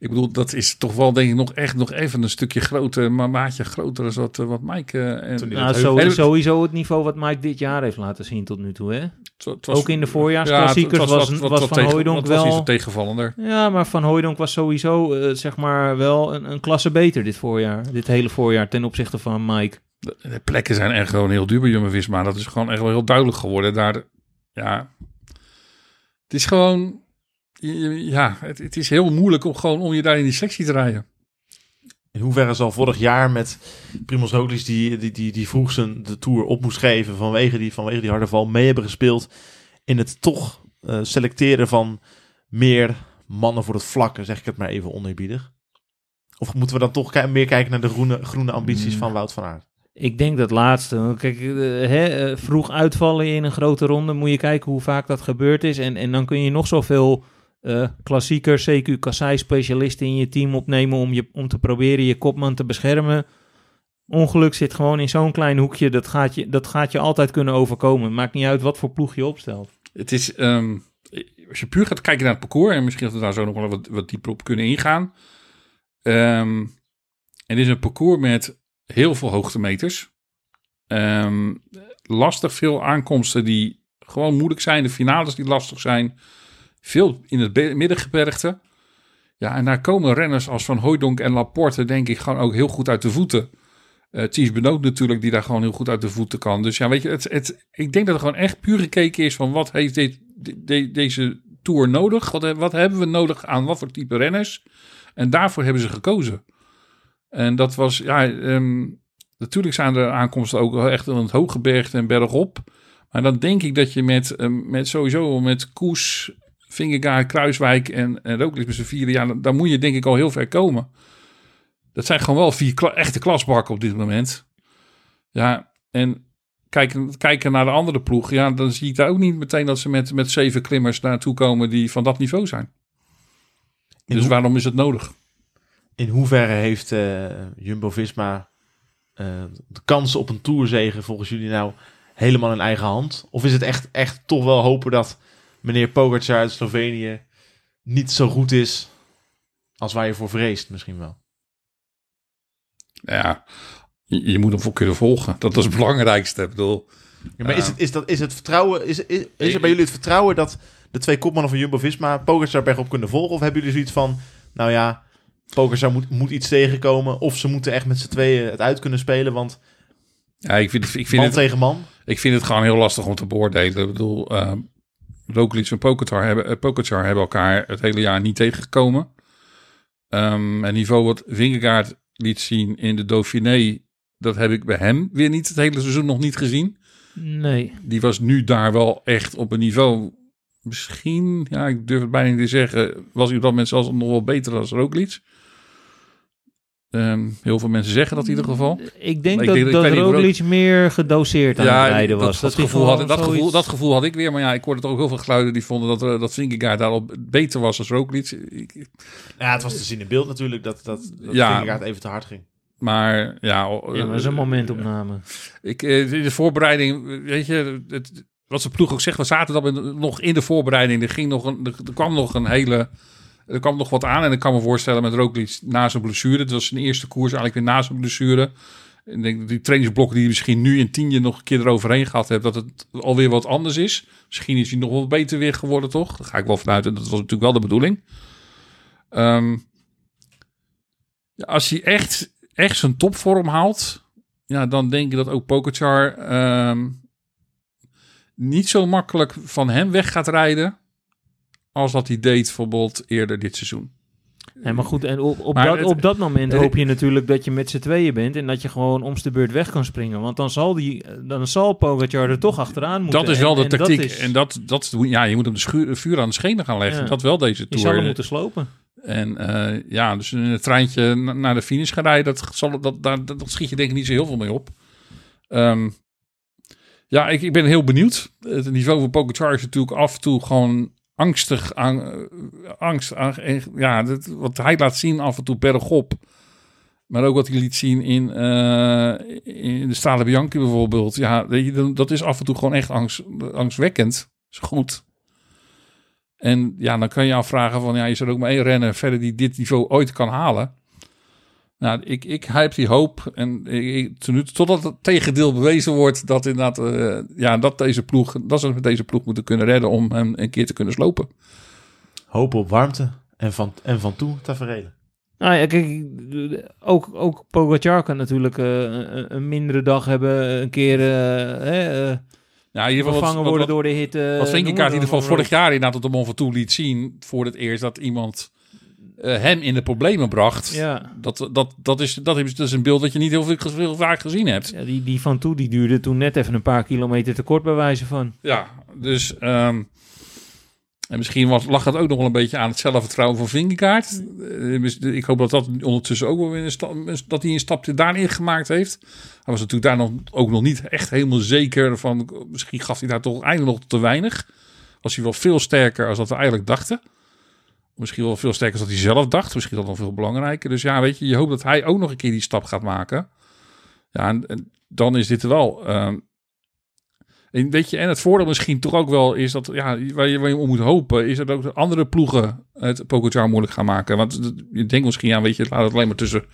ik bedoel, dat is toch wel denk ik nog echt nog even een stukje groter, maar maatje groter dan wat, eh, wat Mike... eh, en,
nou, zo, sowieso het niveau wat Mike dit jaar heeft laten zien tot nu toe, hè?
het was-
Ook in de
ja,
voorjaarsklassiekers
het
was, was
wat
Van
tegen-
Hooijdonk
wat was
wel...
zo tegenvallender.
Ja, maar Van Hooijdonk was sowieso, eh, zeg maar, wel een, een klasse beter dit voorjaar. Dit hele voorjaar ten opzichte van Mike.
De, de plekken zijn echt gewoon heel duur bij Jumbo-Visma. Dat is gewoon echt wel heel duidelijk geworden. Daar, ja, het is gewoon, ja, het, het is heel moeilijk om gewoon om je daar in die sectie te rijden.
In hoeverre zal vorig jaar met Primoz Roglic die, die, die, die vroeg zijn de Tour op moest geven vanwege die, vanwege die harde val mee hebben gespeeld in het toch eh, selecteren van meer mannen voor het vlak, zeg ik het maar even oneerbiedig. Of moeten we dan toch meer kijken naar de groene, groene ambities
Mm.
van Wout van Aert?
Ik denk dat laatste. Kijk, eh, hè, eh, vroeg uitvallen in een grote ronde. Moet je kijken hoe vaak dat gebeurd is. En, en dan kun je nog zoveel eh klassiekers, CQ Kassei specialisten in je team opnemen om, je, om te proberen je kopman te beschermen. Ongeluk zit gewoon in zo'n klein hoekje. Dat gaat, je, dat gaat je altijd kunnen overkomen. Maakt niet uit wat voor ploeg je opstelt.
Het is, ehm, als je puur gaat kijken naar het parcours, en misschien dat we daar zo nog wel wat, wat dieper op kunnen ingaan. Ehm het is een parcours met heel veel hoogtemeters. Ehm lastig veel aankomsten die gewoon moeilijk zijn. De finales die lastig zijn. Veel in het be- middengebergte. Ja, en daar komen renners als Van Hooijdonk en Laporte denk ik gewoon ook heel goed uit de voeten. Eh Thies Benoot natuurlijk, die daar gewoon heel goed uit de voeten kan. Dus ja, weet je, het, het, ik denk dat er gewoon echt puur gekeken is van wat heeft dit, de- de- deze Tour nodig? Wat, wat hebben we nodig aan wat voor type renners? En daarvoor hebben ze gekozen. En dat was, ja, ehm, natuurlijk zijn er aankomsten ook echt aan het hooggebergte en bergop. Maar dan denk ik dat je met, ehm, met sowieso met Koes, Vingegaard, Kruiswijk en, en Roglic met z'n vieren, ja, dan, dan moet je denk ik al heel ver komen. Dat zijn gewoon wel vier kla- echte klasbakken op dit moment. Ja, en kijken, kijken naar de andere ploeg, ja, dan zie ik daar ook niet meteen dat ze met, met zeven klimmers naartoe komen die van dat niveau zijn.
In
Dus waarom is het nodig?
In hoeverre heeft eh, Jumbo-Visma eh, de kans op een Tourzege volgens jullie nou helemaal in eigen hand? Of is het echt, echt toch wel hopen dat meneer Pogacar uit Slovenië niet zo goed is als waar je voor vreest misschien wel?
Ja, je, je moet hem voor kunnen volgen. Dat is het belangrijkste. Ik bedoel,
Ja, maar is, het, is, dat, is het vertrouwen, is, is, is er bij jullie het vertrouwen dat de twee kopmannen van Jumbo-Visma Pogacar bergop kunnen volgen? Of hebben jullie zoiets van, nou ja, Pogacar moet, moet iets tegenkomen of ze moeten echt met z'n tweeën het uit kunnen spelen, want
ja, ik vind, ik vind
man
het...
tegen man.
Ik vind het gewoon heel lastig om te beoordelen. Ik bedoel, uh, Roglic en Pogacar hebben, Pogacar hebben elkaar het hele jaar niet tegengekomen. Um, het niveau wat Vingegaard liet zien in de Dauphiné, dat heb ik bij hem weer niet het hele seizoen nog niet gezien.
Nee.
Die was nu daar wel echt op een niveau, misschien, ja, ik durf het bijna niet te zeggen, was hij op dat moment zelfs nog wel beter dan Roglic. Um, heel veel mensen zeggen dat in ieder geval.
Ik denk
Ik
dat,
denk dat-
dat meer gedoseerd aan het rijden
dat,
was.
Dat, gevoel had, dat,
zoiets-
gevoel, dat gevoel had ik weer. Maar ja, ik hoorde toch ook heel veel geluiden die vonden dat, uh, dat Vingegaard daarop beter was als Roglic. Ik-
Ja, het was te zien in beeld natuurlijk dat, dat, dat
Ja.
Vingegaard even te hard ging.
Maar ja,
Ja, maar dat is een momentopname.
Ik, eh, in de voorbereiding, weet je, het, wat ze ploeg ook zegt, we zaten dan in- nog in de voorbereiding. Er, ging nog een, er, er kwam nog een hele, er kwam nog wat aan. En ik kan me voorstellen met Roglic na zijn blessure. Het was zijn eerste koers eigenlijk weer na zijn blessure. Ik denk dat die trainingsblokken die hij misschien nu in tien jaar nog een keer eroverheen gehad heeft, dat het alweer wat anders is. Misschien is hij nog wel beter weer geworden, toch? Daar ga ik wel vanuit. En dat was natuurlijk wel de bedoeling. Ehm, ja, als hij echt, echt zijn topvorm haalt, ja, dan denk ik dat ook Pogacar ehm, niet zo makkelijk van hem weg gaat rijden als dat hij deed bijvoorbeeld eerder dit seizoen.
Nee, maar goed, en op, op, dat,
het-
op dat moment hoop je natuurlijk dat je met z'n tweeën bent en dat je gewoon om de beurt weg kan springen. Want dan zal, die, dan zal Pogacar er toch achteraan moeten.
Dat is wel
En-
de
en
tactiek.
Dat is,
en dat, dat, ja, je moet hem de schuur, vuur aan de schenen gaan leggen.
Ja.
Dat wel deze
je
tour.
zal hem moeten slopen.
En eh, ja, dus in het treintje na- naar de finish gaan rijden, dat, zal, dat, daar, dat, dat schiet je denk ik niet zo heel veel mee op. Ehm, ja, ik, ik ben heel benieuwd. Het niveau van Pogacar is natuurlijk af en toe gewoon angstig eh, angst en, ja, dat, wat hij laat zien af en toe bergop. Maar ook wat hij liet zien in, eh, in de Strade Bianchi bijvoorbeeld. Ja, dat is af en toe gewoon echt angst, angstwekkend. Is goed. En ja, dan kan je afvragen van, ja, is er ook maar één verder die dit niveau ooit kan halen? Nou, ik, ik heb die hoop. En ik, totdat het tegendeel bewezen wordt dat inderdaad, eh, ja, dat deze ploeg, dat ze met deze ploeg moeten kunnen redden om hem een keer te kunnen slopen.
Hopen op warmte en van, en van toe tafereelen.
Nou ja, kijk, ook, ook Pogacar kan natuurlijk eh, een, een mindere dag hebben. Een keer hè, eh,
Ja, in ieder geval
vervangen
wat,
worden
wat,
door de hitte.
wat Vingegaard in ieder geval vorig jaar inderdaad op de Mont Ventoux liet zien... voor het eerst dat iemand hem in de problemen bracht.
Ja,
Dat, dat, dat, is, dat is dus een beeld dat je niet heel, veel, heel vaak gezien hebt.
ja die, die van toe die duurde toen net even een paar kilometer te kort bij wijze van.
Ja, dus... ehm, en misschien was, lag dat ook nog wel een beetje aan het zelfvertrouwen van Vingegaard. Eh, Ik hoop dat dat ondertussen ook wel weer een stap, dat hij een stapje daarin gemaakt heeft. Hij was natuurlijk daar nog, ook nog niet echt helemaal zeker van. Misschien gaf hij daar toch eigenlijk nog te weinig. Was hij wel veel sterker als dat we eigenlijk dachten. Misschien wel veel sterker dat hij zelf dacht. Misschien dat nog veel belangrijker. Dus ja, weet je, je hoopt dat hij ook nog een keer die stap gaat maken. Ja, en, dan is dit wel. ehm, en weet je, en het voordeel misschien toch ook wel is dat, ja, waar je, waar je om moet hopen, is dat ook de andere ploegen het Pogacar moeilijk gaan maken. Want je denkt misschien, ja, weet je, laat het alleen maar tussen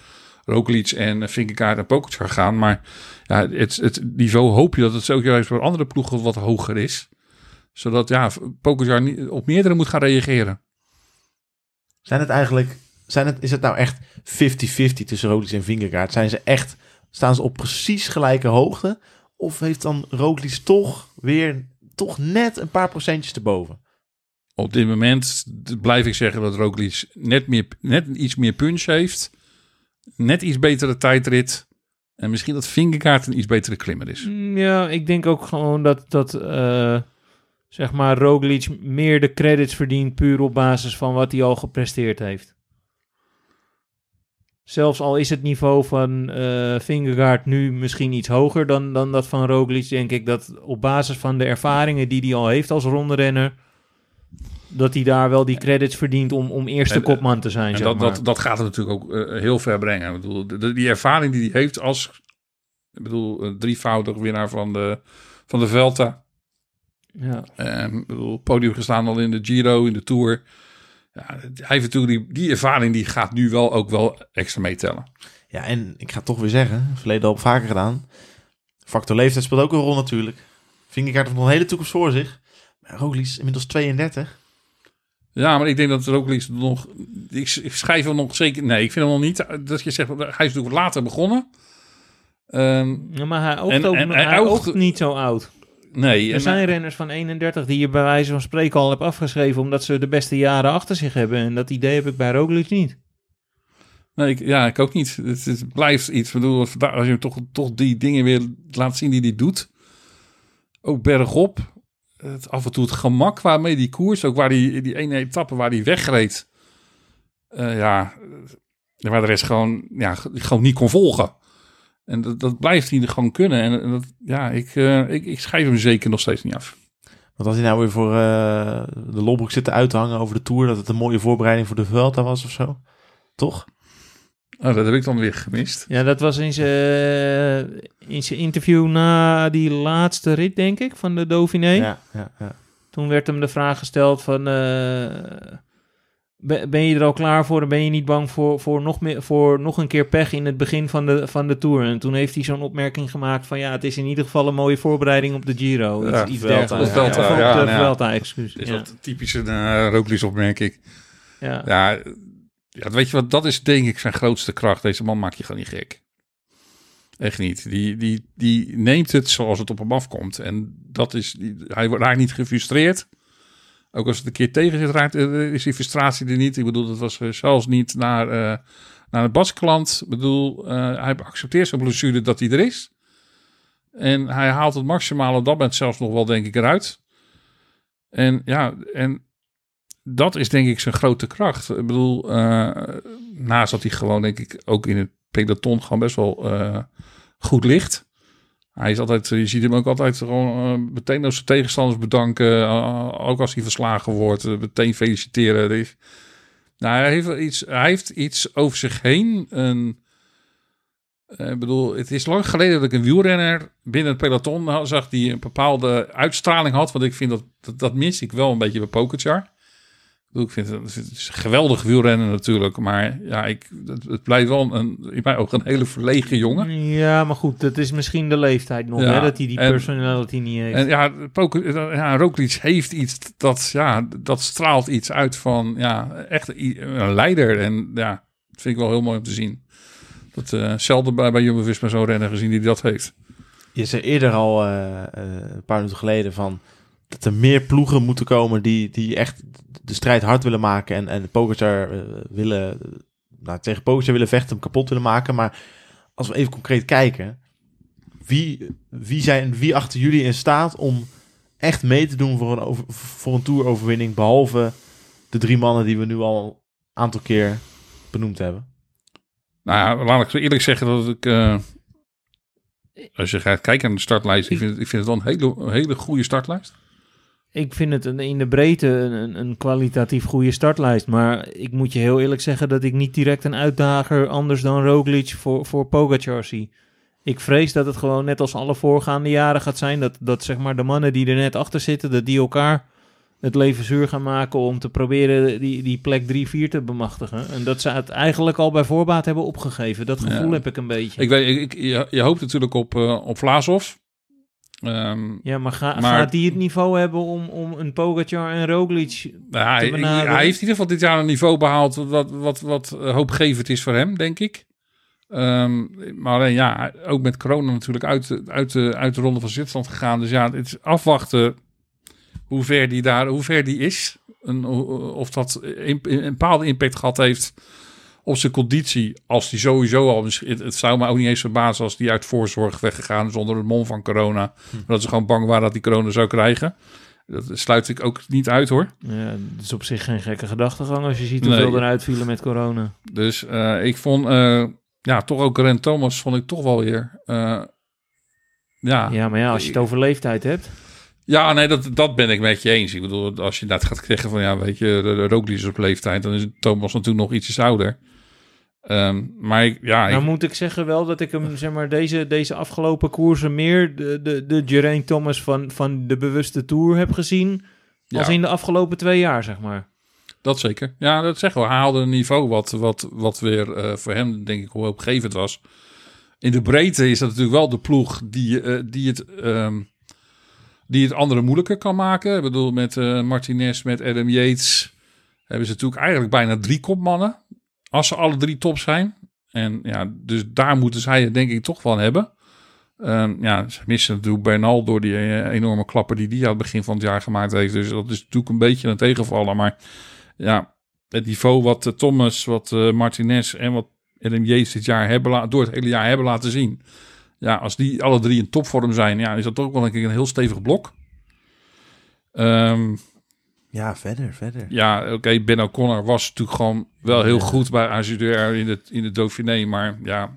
Roglic en Vingegaard en Pogacar gaan. Maar ja, het, het niveau hoop je dat het ook juist voor andere ploegen wat hoger is. Zodat, ja, niet op meerdere moet gaan reageren.
Zijn het eigenlijk, zijn het, is het nou echt 50-50 tussen Roglic en Vingegaard? Zijn ze echt, staan ze op precies gelijke hoogte? Of heeft dan Roglic toch weer, toch net een paar procentjes erboven?
Op dit moment blijf ik zeggen dat Roglic net, meer, net iets meer punch heeft. Net iets betere tijdrit. En misschien dat Vingegaard een iets betere klimmer is.
Mm, Ja, ik denk ook gewoon dat, dat eh, zeg maar Roglic meer de credits verdient puur op basis van wat hij al gepresteerd heeft. Zelfs al is het niveau van Vingegaard nu misschien iets hoger dan, dan dat van Roglic, denk ik dat op basis van de ervaringen die hij al heeft als ronderenner, dat hij daar wel die credits verdient om, om eerste
En, eh,
kopman te zijn.
En
zeg
dat,
maar.
dat, dat gaat het natuurlijk ook eh, heel ver brengen. Ik bedoel, de- die ervaring die hij heeft als ik bedoel, drievoudig winnaar van de, van de Velta.
Ja.
Ehm, ik bedoel, podium gestaan al in de Giro, in de Tour. Ja, hij heeft natuurlijk die, die ervaring die gaat nu wel ook wel extra meetellen.
Ja, en ik ga het toch weer zeggen, verleden al vaker gedaan. Factor leeftijd speelt ook een rol natuurlijk. Vingegaard heeft nog een hele toekomst voor zich. Maar Roglic is inmiddels 32.
Ja, maar ik denk dat Roglic nog... Ik, ik schrijf hem nog zeker... Nee, ik vind hem nog niet... Dat je zegt, hij is natuurlijk later begonnen. Ehm,
Ja, maar hij oogt,
En-
ook,
en
hij
hij oogt-
oogt niet zo oud.
Nee.
Er zijn renners van 31 die je bij wijze van spreken al hebt afgeschreven omdat ze de beste jaren achter zich hebben. En dat idee heb ik bij Roglic niet.
Nee, ik, ja, ik ook niet. Het, het blijft iets. Ik bedoel, als je toch, toch die dingen weer laat zien die hij doet. Ook bergop. Het, af en toe het gemak waarmee die koers, ook waar die, die ene etappe waar hij wegreed. eh, ja, eh, waar de rest gewoon, ja, gewoon niet kon volgen. En dat, dat blijft hij er gewoon kunnen. En, en dat, ja, ik, eh, ik, ik schrijf hem zeker nog steeds niet af.
Want als hij nou weer voor eh, de lolbroek zit uit te hangen over de Tour... dat het een mooie voorbereiding voor de Vuelta was of zo. Toch?
Oh, dat heb ik dan weer gemist.
Ja, dat was in zijn, in zijn interview na die laatste rit, denk ik, van de Dauphiné.
Ja, ja, ja.
Toen werd hem de vraag gesteld van... eh, ben je er al klaar voor en ben je niet bang voor, voor, nog, meer, voor nog een keer pech in het begin van de, van de Tour? En toen heeft hij zo'n opmerking gemaakt van... ja, het is in ieder geval een mooie voorbereiding op de Giro. Iets,
Ja,
iets
Vuelta,
dergelijks. op
ja,
de
ja.
Excuus.
Is
Ja,
wat typisch een uh, Roglic opmerking.
ja.
Ja, ja, weet je wat, dat is denk ik zijn grootste kracht. Deze man maakt je gewoon niet gek. Echt niet. Die, die, die neemt het zoals het op hem afkomt. En dat is, die, hij raakt niet gefrustreerd. Ook als het een keer tegen zit, raakt, eh, is die frustratie er niet. Ik bedoel, dat was eh, zelfs niet naar, eh, naar de Basklant. Ik bedoel, eh, hij accepteert zijn blessure dat hij er is. En hij haalt het maximale op dat moment zelfs nog wel, denk ik, eruit. En ja, en dat is denk ik zijn grote kracht. Ik bedoel, eh, naast dat hij gewoon denk ik ook in het peloton gewoon best wel eh, goed ligt. Hij is altijd, je ziet hem ook altijd eh, meteen als zijn tegenstanders bedanken. eh, ook als hij verslagen wordt, eh, meteen feliciteren. Er Nou, hij heeft, iets, hij heeft iets over zich heen. Een, ik bedoel, het is lang geleden dat ik een wielrenner binnen het peloton zag die een bepaalde uitstraling had. Want ik vind dat, dat, mis ik wel een beetje bij Pogacar. Ik vind het, het is een geweldig wielrennen natuurlijk. Maar ja, ik, het, het blijft wel een, in mijn ogen een hele verlegen jongen.
Ja, maar goed, dat is misschien de leeftijd nog,
Ja,
hè, dat hij die
en-
personality niet heeft.
En ja, Poker, ja, Roglic heeft iets dat, ja, dat straalt iets uit van ja, echt een leider. En ja, Dat vind ik wel heel mooi om te zien. Dat eh zelden bij, bij Jumbo-Visma zo'n renner gezien die dat heeft.
Je zei eerder al, eh, eh, een paar minuten geleden, van dat er meer ploegen moeten komen die, die echt de strijd hard willen maken en, en Pogacar eh, willen, nou, tegen Pogacar willen vechten, hem kapot willen maken. Maar als we even concreet kijken, wie, wie, zijn, wie achter jullie in staat om echt mee te doen voor een, over, voor een toeroverwinning, behalve de drie mannen die we nu al een aantal keer benoemd hebben?
Nou ja, laat ik zo eerlijk zeggen dat ik... eh, als je gaat kijken naar de startlijst, ik vind, het- ik vind het wel een hele, een hele goede startlijst.
Ik vind het een, in de breedte een, kwalitatief goede startlijst. Maar ik moet je heel eerlijk zeggen dat ik niet direct een uitdager anders dan Roglic voor, voor Pogacar zie. Ik vrees dat het gewoon net als alle voorgaande jaren gaat zijn. Dat, dat zeg maar de mannen die er net achter zitten, dat die elkaar het leven zuur gaan maken om te proberen die, die plek 3-4 te bemachtigen. En dat ze het eigenlijk al bij voorbaat hebben opgegeven. Dat gevoel
Ja.
heb ik een beetje.
Ik weet, ik, je, je hoopt natuurlijk op, eh op. Ehm,
ja, maar, ga,
Maar-
gaat die het niveau hebben om, om een Pogacar en Roglic
Nou,
te benaderen.
hij heeft in ieder geval dit jaar een niveau behaald wat, wat, wat hoopgevend is voor hem, denk ik. Ehm, maar alleen ja, ook met corona natuurlijk uit, de- uit, de, uit de ronde van Zwitserland gegaan. Dus ja, het is afwachten hoe ver die, daar, hoe ver die is. En of dat een, een bepaalde impact gehad heeft op zijn conditie. Als die sowieso al... Het, het zou me ook niet eens verbazen als die uit voorzorg weggegaan is onder het mom van corona.
Hm.
Dat ze gewoon bang waren dat die corona zou krijgen. Dat sluit ik ook niet uit hoor.
Ja, dat is op zich geen gekke gedachtegang als je ziet
Nee.
hoeveel eruit vielen met corona.
Dus eh, ik vond, eh, ja, toch ook Ren Thomas vond ik toch wel weer, eh, ja. ja.
Ja, maar ja, als je het over leeftijd hebt.
nee, dat, dat ben ik met je eens. Ik bedoel, als je net gaat zeggen van, ja, weet je, de, de Roglic is op leeftijd, dan is Thomas natuurlijk nog ietsjes ouder. Ehm, maar ik, ja,
Nou
ik,
moet ik zeggen wel dat ik hem, zeg maar, deze, deze afgelopen koersen meer de, de, de Geraint Thomas van, van de bewuste Tour heb gezien. Als
Ja.
in de afgelopen twee jaar, zeg maar.
dat zeker. Ja, dat zeggen we. Hij haalde een niveau wat, wat, wat weer eh, voor hem, denk ik, hoopgevend was. In de breedte is dat natuurlijk wel de ploeg die, eh, die het... ehm, die het andere moeilijker kan maken. Ik bedoel, met eh, Martinez, met Adam Yates... hebben ze natuurlijk eigenlijk bijna drie kopmannen. Als ze alle drie top zijn. En ja, dus daar moeten zij het denk ik toch van hebben. Ehm, ja, ze missen natuurlijk Bernal door die eh, enorme klapper die die aan het begin van het jaar gemaakt heeft. Dus dat is natuurlijk een beetje een tegenvaller. Maar ja, het niveau wat eh, Thomas, wat eh, Martinez en wat Yates dit jaar hebben door het hele jaar hebben laten zien. Ja, als die alle drie in topvorm zijn, ja, is dat toch wel denk ik een heel stevig blok. Ehm,
Ja, verder, verder.
ja, oké, Ben O'Connor was natuurlijk gewoon wel heel goed bij AZR in de, in de Dauphiné. Maar ja,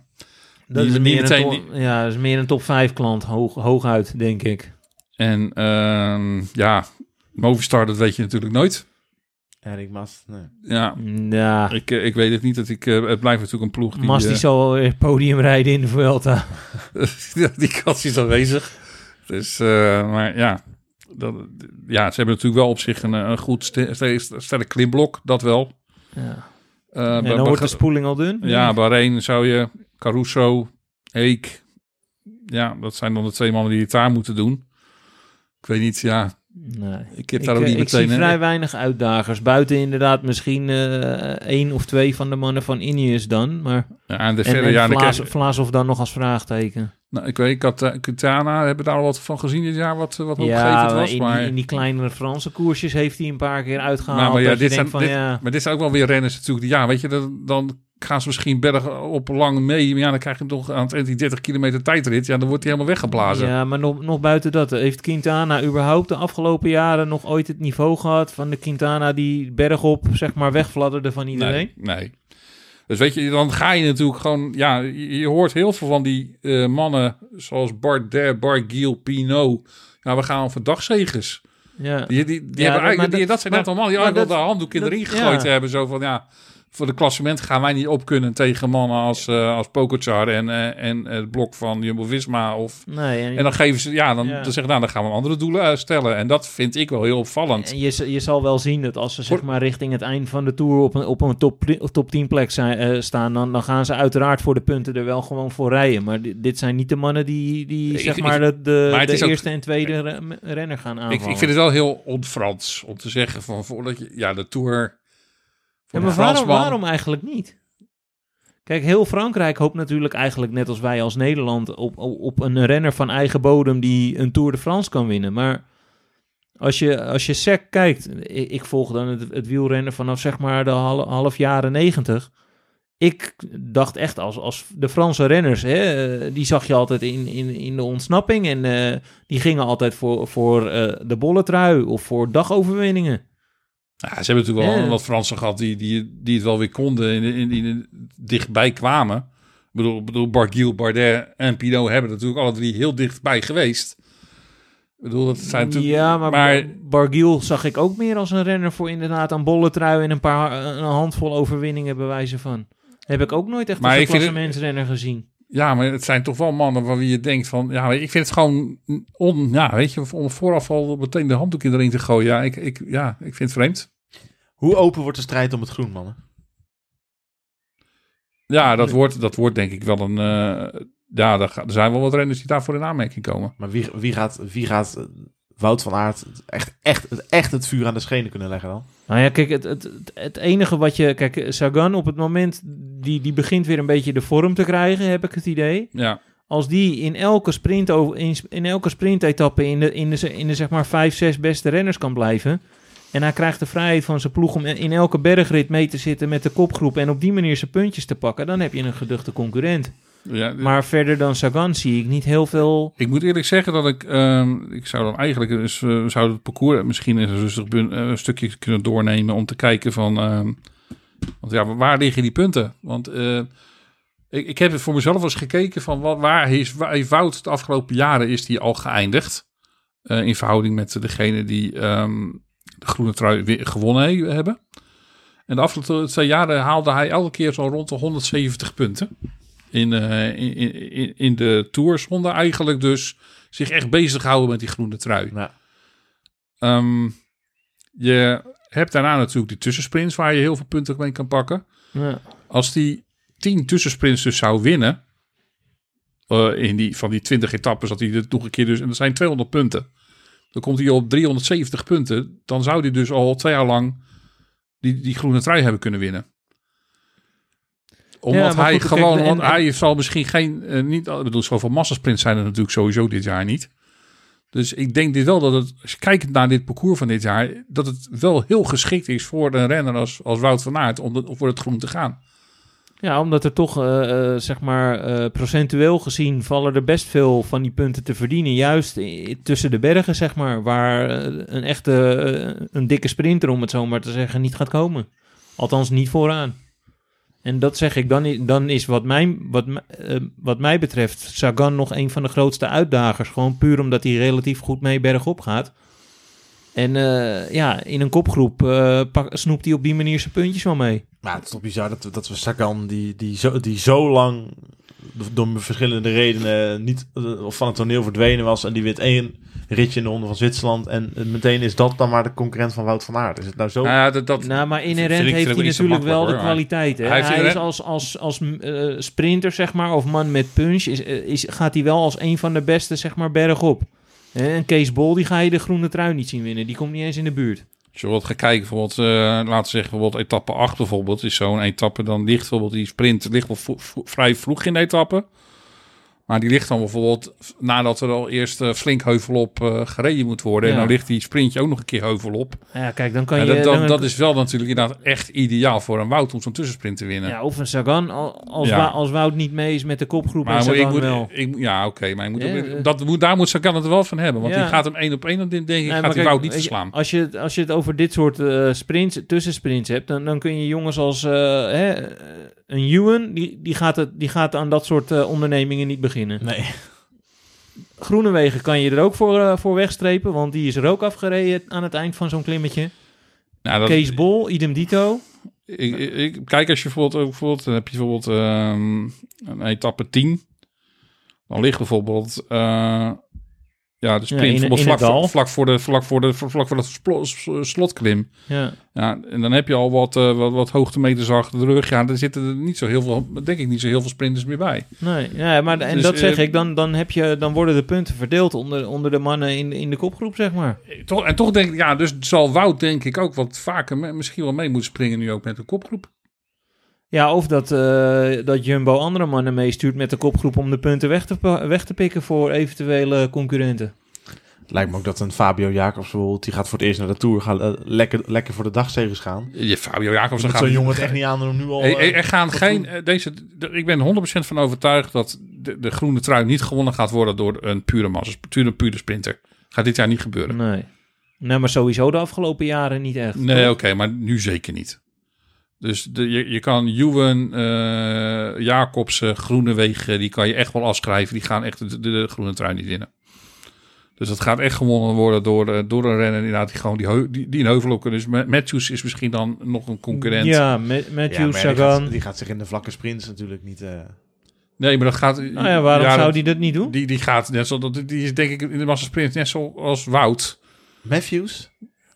Dat
Die-
is, meer
meteen
een top, ja, dat is meer een top 5 klant, hoog, hooguit, denk ik.
en ehm, ja, Movistar, dat weet je natuurlijk nooit.
Erik Mas, nee.
Ja,
Ja,
ik, eh, ik weet het niet. Dat ik, eh, het blijft natuurlijk een ploeg die...
Mas die
eh,
zal weer podium rijden in de Vuelta. [LAUGHS]
Die kans is aanwezig. Dus, eh, maar ja, dat, ja, ze hebben natuurlijk wel op zich een, een goed ste- ste- sterk klimblok, dat wel.
Ja.
Eh,
En dan wordt de spoeling al dun.
ja, Bahrein zou je, Caruso, Eek, ja, dat zijn dan de twee mannen die het daar moeten doen. Ik weet niet, ja,
Nee.
ik heb
Ik,
daar ook
eh,
niet
ik
meteen...
zie vrij weinig uitdagers. Buiten inderdaad misschien eh één of twee van de mannen van Ineos dan. Maar,
Ja, en de
en,
verder,
en
ja, dan
Vlaas, Vlaasov dan nog als vraagteken.
Nou, ik weet, uh, Quintana, hebben daar al wat van gezien dit jaar, wat, wat hoopgevend
Ja,
was.
in,
maar...
die, in die kleinere Franse koersjes heeft hij een paar keer uitgehaald.
Nou, maar ja, dit zijn,
van,
dit,
ja,
maar dit zijn ook wel weer renners natuurlijk. Ja, weet je, dan, dan gaan ze misschien bergen op lang mee. Maar ja, dan krijg je toch aan het die 30 kilometer tijdrit. Ja, dan wordt hij helemaal weggeblazen.
ja, maar nog, nog buiten dat. Heeft Quintana überhaupt de afgelopen jaren nog ooit het niveau gehad van de Quintana die bergop zeg maar wegfladderde van iedereen?
nee, nee. Dus weet je, dan ga je natuurlijk gewoon... Ja, je, je hoort heel veel van die eh, mannen zoals Bardet, Barguil, Pinot. Ja, we gaan voor dagzegers.
Ja.
Die, die, die
Ja,
hebben eigenlijk, die,
dat-
dat zijn net allemaal die
dat-
de handdoek in de ring gegooid
ja.
hebben. Zo van, ja, voor de klassement gaan wij niet op kunnen tegen mannen als, eh als Pogacar en, eh, en het blok van Jumbo-Visma. Of,
Nee, en,
en dan geven ze, ja, dan,
Ja.
dan zeggen nou, dan gaan we andere doelen stellen. En dat vind ik wel heel opvallend.
En je, je zal wel zien dat als ze zeg maar richting het eind van de Tour op een, op een top, top 10 plek zijn, eh, staan, dan, dan gaan ze uiteraard voor de punten er wel gewoon voor rijden. Maar di- dit zijn niet de mannen die, die
Ik-
zeg
ik-
maar de, de,
ook-
eerste en tweede re- renner gaan aanvallen.
Ik, ik vind het wel heel on-Frans om te zeggen van voordat je, ja, de Tour.
Maar waarom, eigenlijk niet? Kijk, heel Frankrijk hoopt natuurlijk eigenlijk net als wij als Nederland op, op, op een renner van eigen bodem die een Tour de France kan winnen. Maar als je, als je sec kijkt, ik, ik volg dan het, het wielrennen vanaf zeg maar de half, half jaren negentig. Ik dacht echt als, als de Franse renners, hè, eh, die zag je altijd in, in, in de ontsnapping. En eh, die gingen altijd voor, voor eh, de bolletrui of voor dagoverwinningen.
Ja, ze hebben natuurlijk wel
Ja.
wat Fransen gehad die, die, die het wel weer konden en in, in, in, dichtbij kwamen. Ik bedoel, bedoel Barguil, Bardet en Pinot hebben natuurlijk alle drie heel dichtbij geweest. Ik bedoel, dat zijn natuurlijk...
Ja, maar,
maar-
Barguil zag ik ook meer als een renner voor inderdaad een bolletrui en een, paar, een handvol overwinningen bewijzen van. Heb ik ook nooit echt
Maar
als een klassementsrenner gezien.
Ja, maar het zijn toch wel mannen waar wie je denkt van... Ja, ik vind het gewoon on... Ja, weet je, om vooraf al meteen de handdoek erin te gooien. Ja, ik, ik, ja, ik vind het vreemd.
Hoe open wordt de strijd om het groen, mannen?
Ja, dat wordt, dat wordt denk ik wel een... eh, ja, er, zijn wel wat renners die daarvoor in aanmerking komen.
Maar wie, wie gaat, wie gaat Wout van Aert echt, echt, echt het vuur aan de schenen kunnen leggen dan?
Nou ja, kijk, het, het, het, enige wat je... Kijk, Sagan op het moment, die, die begint weer een beetje de vorm te krijgen, heb ik het idee.
Ja,
Als die in elke sprint over, in, in elke sprintetappe in de, in, de, in de zeg maar vijf, zes beste renners kan blijven... En hij krijgt de vrijheid van zijn ploeg om in elke bergrit mee te zitten met de kopgroep... en op die manier zijn puntjes te pakken, dan heb je een geduchte concurrent.
Ja
Maar verder dan Sagan zie ik niet heel veel...
Ik moet eerlijk zeggen dat ik, ehm, ik zou dan eigenlijk eens, eh, zou het parcours misschien eens een rustig bun- eh, een stukje kunnen doornemen om te kijken van, ehm, want ja, waar liggen die punten? Want eh, ik, ik heb het voor mezelf eens gekeken van wat, waar, is, waar heeft Wout de afgelopen jaren is die al geëindigd eh, in verhouding met degene die ehm, de groene trui weer gewonnen he- hebben. En de afgelopen twee jaren haalde hij elke keer zo rond de 170 punten in, eh, in, in, in de Tour. Zonder eigenlijk dus zich echt bezig houden met die groene trui.
Nou,
Ehm, je hebt daarna natuurlijk die tussensprints waar je heel veel punten mee kan pakken.
Ja.
Als die 10 tussensprints dus zou winnen, eh, in die, van die 20 etappes, dat hij het nog een keer dus, en dat zijn 200 punten. Dan komt hij op 370 punten. Dan zou hij dus al twee jaar lang die, die groene trui hebben kunnen winnen. Omdat hij
goed,
gewoon, want
en-
hij zal misschien geen, eh, niet, ik bedoel, zoveel massasprints zijn er natuurlijk sowieso dit jaar niet. Dus ik denk dit wel dat het, als je kijkt naar dit parcours van dit jaar, dat het wel heel geschikt is voor een renner als, als Wout van Aert om, de, om voor het groen te gaan.
Ja, omdat er toch, eh, eh, zeg maar, procentueel gezien vallen er best veel van die punten te verdienen. Juist tussen de bergen, zeg maar, waar een echte, een dikke sprinter, om het zo maar te zeggen, niet gaat komen. Althans, niet vooraan. En dat zeg ik, dan, dan is wat, mijn, wat, eh, wat mij betreft Sagan nog een van de grootste uitdagers. Gewoon puur omdat hij relatief goed mee bergop gaat. En eh, ja, in een kopgroep pak, snoept hij op die manier zijn puntjes wel mee.
maar het is toch bizar dat dat we Sagan, die, die, zo, die zo lang door verschillende redenen niet of van het toneel verdwenen was. En die wint één ritje in de Ronde van Zwitserland. En meteen is dat dan maar de concurrent van Wout van Aert. Is het nou zo?
Nou ja, dat, dat,
Nou, maar inherent
ik-
heeft hij natuurlijk wel de kwaliteit. Hè?
Hij
is als, als, als eh, sprinter, zeg maar, of man met punch, is, eh, is, gaat hij wel als een van de beste, zeg maar, bergop. Hè, En Kees Bol, die ga je de groene trui niet zien winnen. Die komt niet eens in de buurt.
Als je wat gaat kijken, bijvoorbeeld, eh, laten we zeggen, bijvoorbeeld etappe 8 bijvoorbeeld, is zo'n etappe, dan ligt bijvoorbeeld die sprint ligt wel vrij vroeg in de etappe. Maar die ligt dan bijvoorbeeld nadat er al eerst eh, flink heuvelop eh gereden moet worden.
Ja.
En dan ligt die sprintje ook nog een keer heuvelop.
Ja, kijk, dan kan je...
dat,
dan-
dat is wel natuurlijk inderdaad echt ideaal voor een Wout om zo'n tussensprint te winnen.
ja, of een Sagan, al- als,
Ja.
Als Wout niet mee is met de kopgroep
maar ik
Sagan
moet,
wel.
ik, ja, oké, maar ik moet,
Ja, eh.
dat, moet, daar moet Sagan het wel van hebben. Want die gaat hem één op één, dan denk ik,
Nee,
gaat die Wout niet verslaan.
Als je, het- als je het over dit soort sprints, tussensprints hebt, dan, dan kun je jongens als hè, een Ewan, die, die, gaat het, die gaat aan dat soort eh, ondernemingen niet beginnen.
Nee.
Groenewegen kan je er ook voor, eh, voor wegstrepen, want die is er ook afgereden aan het eind van zo'n klimmetje.
Nou, dat-
Kees Bol, idem dito.
Ik, ik, kijk, als je bijvoorbeeld, ook bijvoorbeeld dan heb je bijvoorbeeld ehm, een etappe 10. Dan ligt bijvoorbeeld uh, ja, de sprint
in- in
bijvoorbeeld vlak, vlak voor de vlak voor de vlak voor s- slotklim.
Ja.
Ja, en dan heb je al wat, eh, wat, wat hoogtemeters achter de rug. Ja, er zitten er niet zo heel veel, denk ik, niet zo heel veel sprinters meer bij.
Nee, ja, maar en
Dus,
dat zeg
eh,
ik, dan, dan, heb je, dan worden de punten verdeeld onder, onder de mannen in, in de kopgroep, zeg maar.
Toch, en toch denk ik, ja, dus zal Wout denk ik ook wat vaker misschien wel mee moeten springen nu ook met de kopgroep.
Ja, of dat, eh, dat Jumbo andere mannen meestuurt met de kopgroep om de punten weg te, weg te pikken voor eventuele concurrenten.
Het lijkt me ook dat een Fabio Jacobs bijvoorbeeld, die gaat voor het eerst naar de Tour, gaan eh, lekker, lekker voor de dagzegens gaan.
Je Fabio Jacobs dan gaat
zo'n jongen het echt niet aan om nu al...
Er, er-
eh,
er gaan geen,
doen.
deze, de- ik ben 100% van overtuigd dat de, de groene trui niet gewonnen gaat worden door een pure massa, pure, pure sprinter. Gaat dit jaar niet gebeuren.
Nee. Nee, maar sowieso de afgelopen jaren niet echt.
Nee, oké, maar nu zeker niet. Dus de, je, je kan Juwen, eh Jacobsen, Groenewegen, die kan je echt wel afschrijven. Die gaan echt de, de, de groene trui niet winnen. Dus dat gaat echt gewonnen worden door, eh, door een renner inderdaad die gewoon die, heu- die, die een heuvel op kunnen. Dus Ma- Matthews is misschien dan nog een concurrent.
Ja, Ma-
Ja,
Matthew
maar die,
Sagan.
gaat, die gaat zich in de vlakke sprints natuurlijk niet... eh,
Nee, maar dat gaat...
Nou ja, waarom
ja,
zou
dat-
die dat niet doen?
Die, die gaat net zo, dat- die is denk ik in de massasprint net zoals Wout.
Matthews?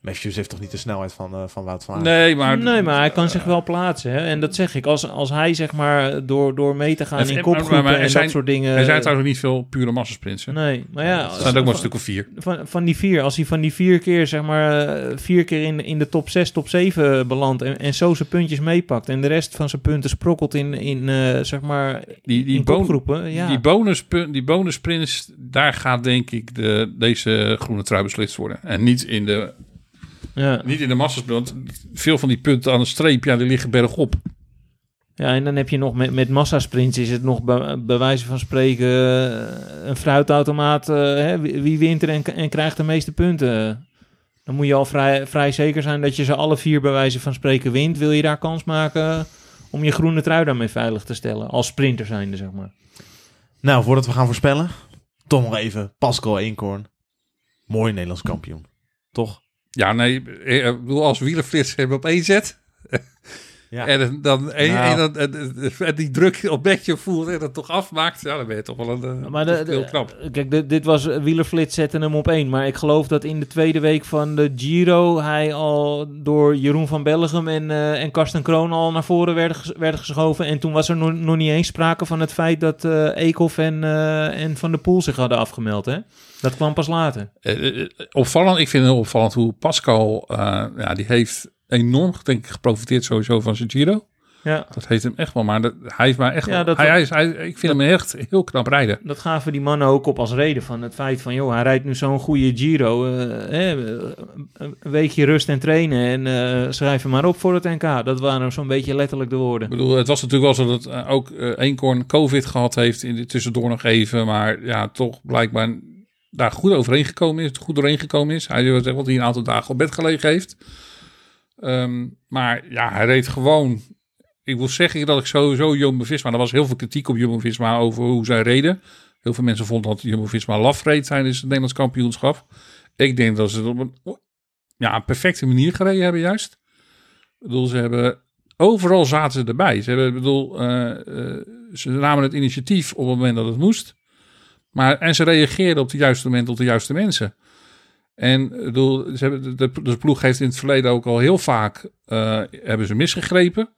Matthews heeft toch niet de snelheid van, eh, van Wout van Aert?
Nee, maar...
nee, maar hij kan zich wel plaatsen. Hè? En dat zeg ik. Als, als hij zeg maar door, door mee te gaan
En-
in
maar-
kopgroepen
maar
en
zijn-
dat soort dingen.
Er zijn trouwens niet veel pure massasprints. hè?
Nee, maar ja.
Er zijn ook maar een stuk of vier.
van, van die vier, als hij van die vier keer, zeg maar, eh, vier keer in, in de top 6, top 7 belandt en, en zo zijn puntjes meepakt en de rest van zijn punten sprokkelt in, in eh, zeg maar,
Die, die,
in
bon-
kopgroepen, ja.
die, bonus, die bonussprints, daar gaat denk ik de, deze groene trui beslist worden. En niet in de,
ja.
niet in de massasprint. Want veel van die punten aan de streep, ja, die liggen bergop.
ja, en dan heb je nog met, met massasprints is het nog bij, bij wijze van spreken eh, een fruitautomaat. eh, hè, wie, wie wint er en, en krijgt de meeste punten? Dan moet je al vrij, vrij zeker zijn dat je ze alle vier bij wijze van spreken wint. Wil je daar kans maken om je groene trui daarmee veilig te stellen? Als sprinter zijnde, zeg maar.
Nou, voordat we gaan voorspellen, toch nog even Pascal Eenkorn. Mooi Nederlands kampioen. Toch?
Ja, nee, eh, ik bedoel, als wielerflits hebben op één zet.
Ja.
En dan en,
Nou.
en dan en, en die druk op bedje voelt en dat toch afmaakt. Ja, dan ben je toch wel een, eh,
Maar de-
toch heel knap.
Kijk, dit, dit was eh, Wielerflits zetten hem op één. Maar ik geloof dat in de tweede week van de Giro hij al door Jeroen van Bellegem en, eh, en Karsten Kroon al naar voren werden, werden geschoven. En toen was er nog, nog niet eens sprake van het feit dat eh Eekhoff en, eh, en Van der Poel zich hadden afgemeld. Hè? Dat kwam pas later.
Eh, eh, opvallend, ik vind het opvallend hoe Pascal, eh, ja, die heeft enorm, denk ik, geprofiteerd sowieso van zijn Giro.
Ja,
Dat heeft hem echt wel, maar dat, hij is maar echt,
Ja, dat-
hij, hij is, hij, ik vind hem echt heel knap rijden.
dat gaven die mannen ook op als reden van het feit van... joh, hij rijdt nu zo'n goede Giro. eh, hè, een weekje rust en trainen en eh, schrijf hem maar op voor het NK. Dat waren zo'n beetje letterlijk de woorden.
Ik bedoel, het was natuurlijk wel zo dat eh, ook eh Eenkorn COVID gehad heeft in de tussendoor nog even, maar ja, toch blijkbaar daar goed overheen gekomen is, goed doorheen gekomen is. Hij heeft wel die een aantal dagen op bed gelegen heeft. Ehm, maar ja, hij reed gewoon. Ik wil zeggen dat ik sowieso Jumbo-Visma, er was heel veel kritiek op Jumbo-Visma over hoe zij reden. Heel veel mensen vonden dat Jumbo-Visma laf reed tijdens het Nederlands kampioenschap. Ik denk dat ze het op een ja, perfecte manier gereden hebben juist. Ik bedoel, ze hebben overal zaten ze erbij. Ze hebben, bedoel, eh, eh, ze namen het initiatief op het moment dat het moest. Maar, en ze reageerden op het juiste moment op de juiste mensen. En bedoel, ze hebben, de, ploeg heeft in het verleden ook al heel vaak eh, hebben ze misgegrepen.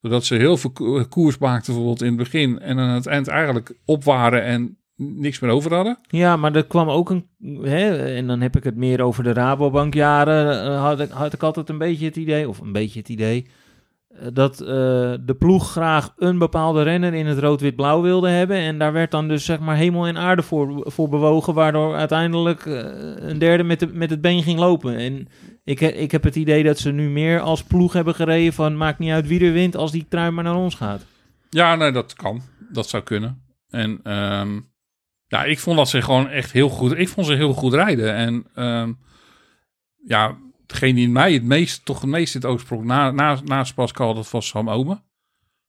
Doordat ze heel veel ko- koers maakten bijvoorbeeld in het begin. En aan het eind eigenlijk op waren en niks meer over hadden.
Ja, maar er kwam ook een. Hè, en dan heb ik het meer over de Rabobankjaren. eh, had, ik, had ik altijd een beetje het idee, of een beetje het idee. Eh, Dat eh, de ploeg graag een bepaalde renner in het rood-wit-blauw wilde hebben. En daar werd dan dus zeg maar hemel en aarde voor, voor bewogen. Waardoor uiteindelijk eh, een derde met, de, met het been ging lopen. En ik, ik heb het idee dat ze nu meer als ploeg hebben gereden. Van maakt niet uit wie er wint als die trui maar naar ons gaat.
Ja, nee, dat kan. Dat zou kunnen. En ehm, ja, ik vond dat ze gewoon echt heel goed. Ik vond ze heel goed rijden. En ehm, ja, degene die mij het meest, toch het meest in het oog sprong na, na, naast Pascal, dat was Sam Omen.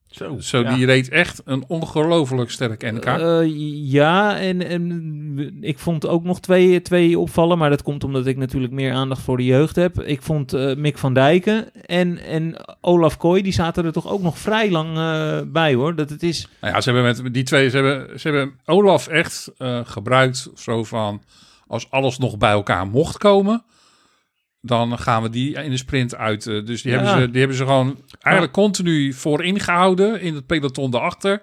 Zo.
Zo,
ja.
die reed echt een ongelooflijk sterk NK.
Eh, ja, en, en ik vond ook nog twee, twee opvallen, maar dat komt omdat ik natuurlijk meer aandacht voor de jeugd heb. Ik vond eh, Mick van Dijken en, en Olaf Kooi, die zaten er toch ook nog vrij lang eh, bij hoor. Dat het is,
Nou ja, ze hebben met die twee, ze hebben, ze hebben Olaf echt gebruikt zo van, als alles nog bij elkaar mocht komen, dan gaan we die in de sprint uit. Eh, Dus die,
Ja.
hebben, ze, die hebben ze gewoon eigenlijk continu voorin gehouden in het peloton daarachter,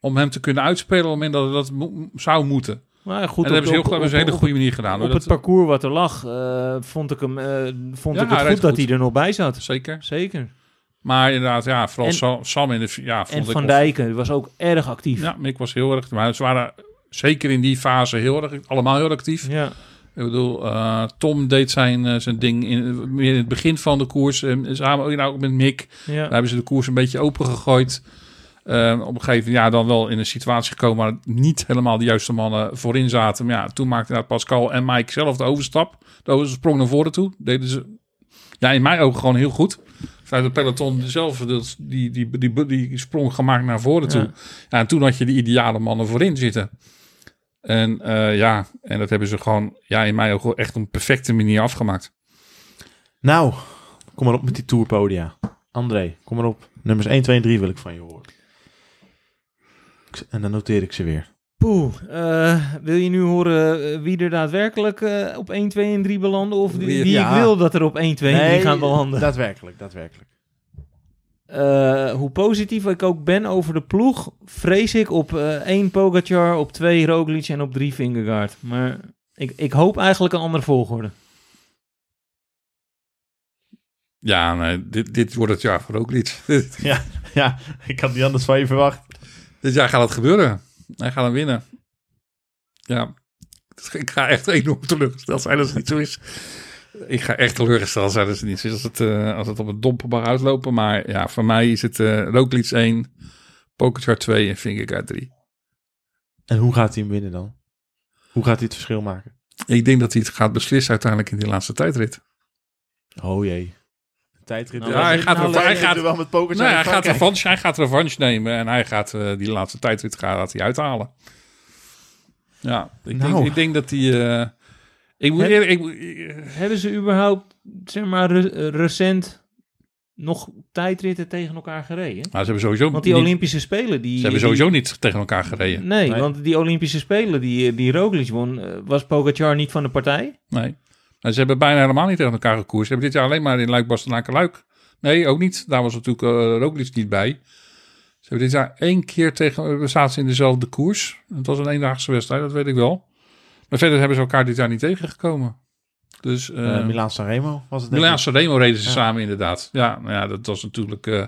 om hem te kunnen uitspelen op het moment dat het dat zou moeten.
maar goed,
en dat hebben ze, heel,
op,
goed- ze een hele
op-
goede manier gedaan.
op het parcours wat er lag, eh, vond ik hem, eh, vond
Ja,
ik het
reed
goed dat
goed.
hij er nog bij zat.
Zeker.
Zeker.
Maar inderdaad, ja, vooral
En-
Sam, Sam in de... Ja, vond
En
ik
Van Dijken was ook erg actief.
Ja, Mick was heel erg... Maar ze waren zeker in die fase heel erg... Allemaal heel actief.
Ja.
Ik bedoel, eh, Tom deed zijn, eh, zijn ding in, meer in het begin van de koers. En samen ook, nou, ook met Mick.
ja.
Daar hebben ze de koers een beetje open gegooid. Eh, op een gegeven moment ja, dan wel in een situatie gekomen waar niet helemaal de juiste mannen voorin zaten. Maar ja, toen inderdaad Pascal en Mike zelf de overstap. De oversprong naar voren toe. Deden ze ja, in mijn ogen gewoon heel goed. Vanuit het peloton zelf die, die, die, die, sprong gemaakt naar voren toe.
Ja.
Ja, en toen had je de ideale mannen voorin zitten. En eh, ja, en dat hebben ze gewoon ja, in mijn ogen echt op een perfecte manier afgemaakt.
Nou, kom maar op met die tourpodia. André, kom maar op. Nummers 1, 2 en 3 wil ik van je horen. Ik- En dan noteer ik ze weer.
Poeh, eh, wil je nu horen eh, wie er daadwerkelijk eh, op 1, 2 en 3 belanden? Of die,
Wie-
wie
ja.
ik wil dat er op 1, 2 en 3 gaan belanden?
Daadwerkelijk, daadwerkelijk.
Eh, hoe positief ik ook ben over de ploeg, vrees ik op eh 1 Pogacar, op 2 Roglic en op 3 Vingegaard. Maar ik, ik hoop eigenlijk een andere volgorde.
Ja, nee, dit, dit wordt het jaar voor Roglic. [LAUGHS]
Ja, ja, ik had niet anders van je verwacht.
Dit jaar gaat het gebeuren. Hij gaat hem winnen. Ja, ik ga echt enorm teleurgesteld zijn als het niet zo is. Ik ga echt teleurgesteld zijn als het niet is. Als het, eh, als het op een domperbar uitlopen. Maar ja, voor mij is het Roglic 1, Pogacar 2 en Vingegaard 3.
En hoe gaat hij hem winnen dan? Hoe gaat hij het verschil maken?
Ik denk dat hij het gaat beslissen uiteindelijk in die laatste tijdrit.
Oh jee. Tijdrit.
Nou,
Ja, hij gaat,
nou,
er, hij, gaat,
wel met
nou, hij, gaat revanche, hij gaat revanche nemen en hij gaat eh, die laatste tijdrit gaat hij uithalen. Ja, ik,
Nou.
denk, ik denk dat hij... eh, ik moet
Heb-
eerlijk... Ik, moet- eh,
Hebben ze überhaupt, zeg maar, re- eh, recent nog tijdritten tegen elkaar gereden?
maar ze hebben sowieso...
Want die
niet-
Olympische Spelen, die...
Ze hebben
die-
sowieso niet tegen elkaar gereden.
Nee,
Nee.
want die Olympische Spelen die, die Roglic won, eh, was Pogacar niet van de partij?
Nee. En ze hebben bijna helemaal niet tegen elkaar gekoerst. Ze hebben dit jaar alleen maar in Luik, Bastenaken, Luik. Nee, ook niet. Daar was natuurlijk uh, Roglic niet bij. Ze hebben dit jaar één keer tegen... We zaten in dezelfde koers. Het was een eendaagse wedstrijd, dat weet ik wel. Maar verder hebben ze elkaar dit jaar niet tegengekomen. Dus... eh
Eh, Milaan Sanremo was het
Milaan. Sanremo reden ze
Ja.
samen inderdaad. Ja, nou ja, dat was natuurlijk eh,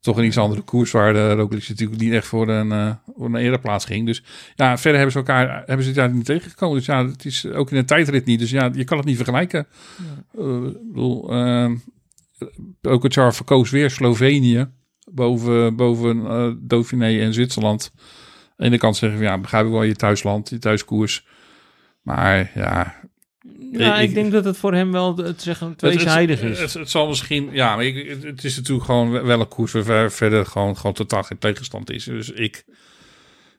toch een iets andere koers waar de Roglic natuurlijk niet echt voor een, eh voor een ereplaats ging. Dus ja, verder hebben ze elkaar hebben ze dit jaar niet tegengekomen. Dus ja, het is ook in een tijdrit niet. Dus ja, je kan het niet vergelijken. Eh, ik bedoel, uh, Pogacar verkoos weer Slovenië boven, boven eh Dauphiné en Zwitserland. Aan de ene kant zeggen we, ja, begrijp ik wel je thuisland, je thuiskoers. Maar ja,
Ja,
Ik-
ik, denk dat het voor hem wel te zeggen tweezijdig
het,
is.
Het, het, zal misschien, ja, maar ik, het, het is natuurlijk gewoon wel een koers waar ver- verder gewoon, gewoon totaal geen tegenstand is. Dus ik,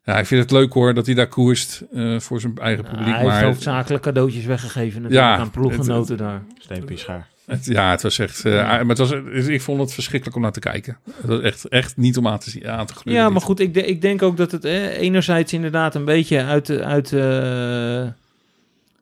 ja, ik vind het leuk hoor dat hij daar koerst eh, voor zijn eigen
Nou,
publiek.
hij heeft hoofdzakelijk cadeautjes weggegeven natuurlijk
Ja,
aan ploeggenoten daar.
Steempje schaar.
het, ja, het was echt, eh, maar het was, ik vond het verschrikkelijk om naar te kijken. Het was echt, echt niet om aan te, zien, aan te gluren.
Ja, maar goed, ik, de- ik denk ook dat het eh, enerzijds inderdaad een beetje uit, de- uit, eh,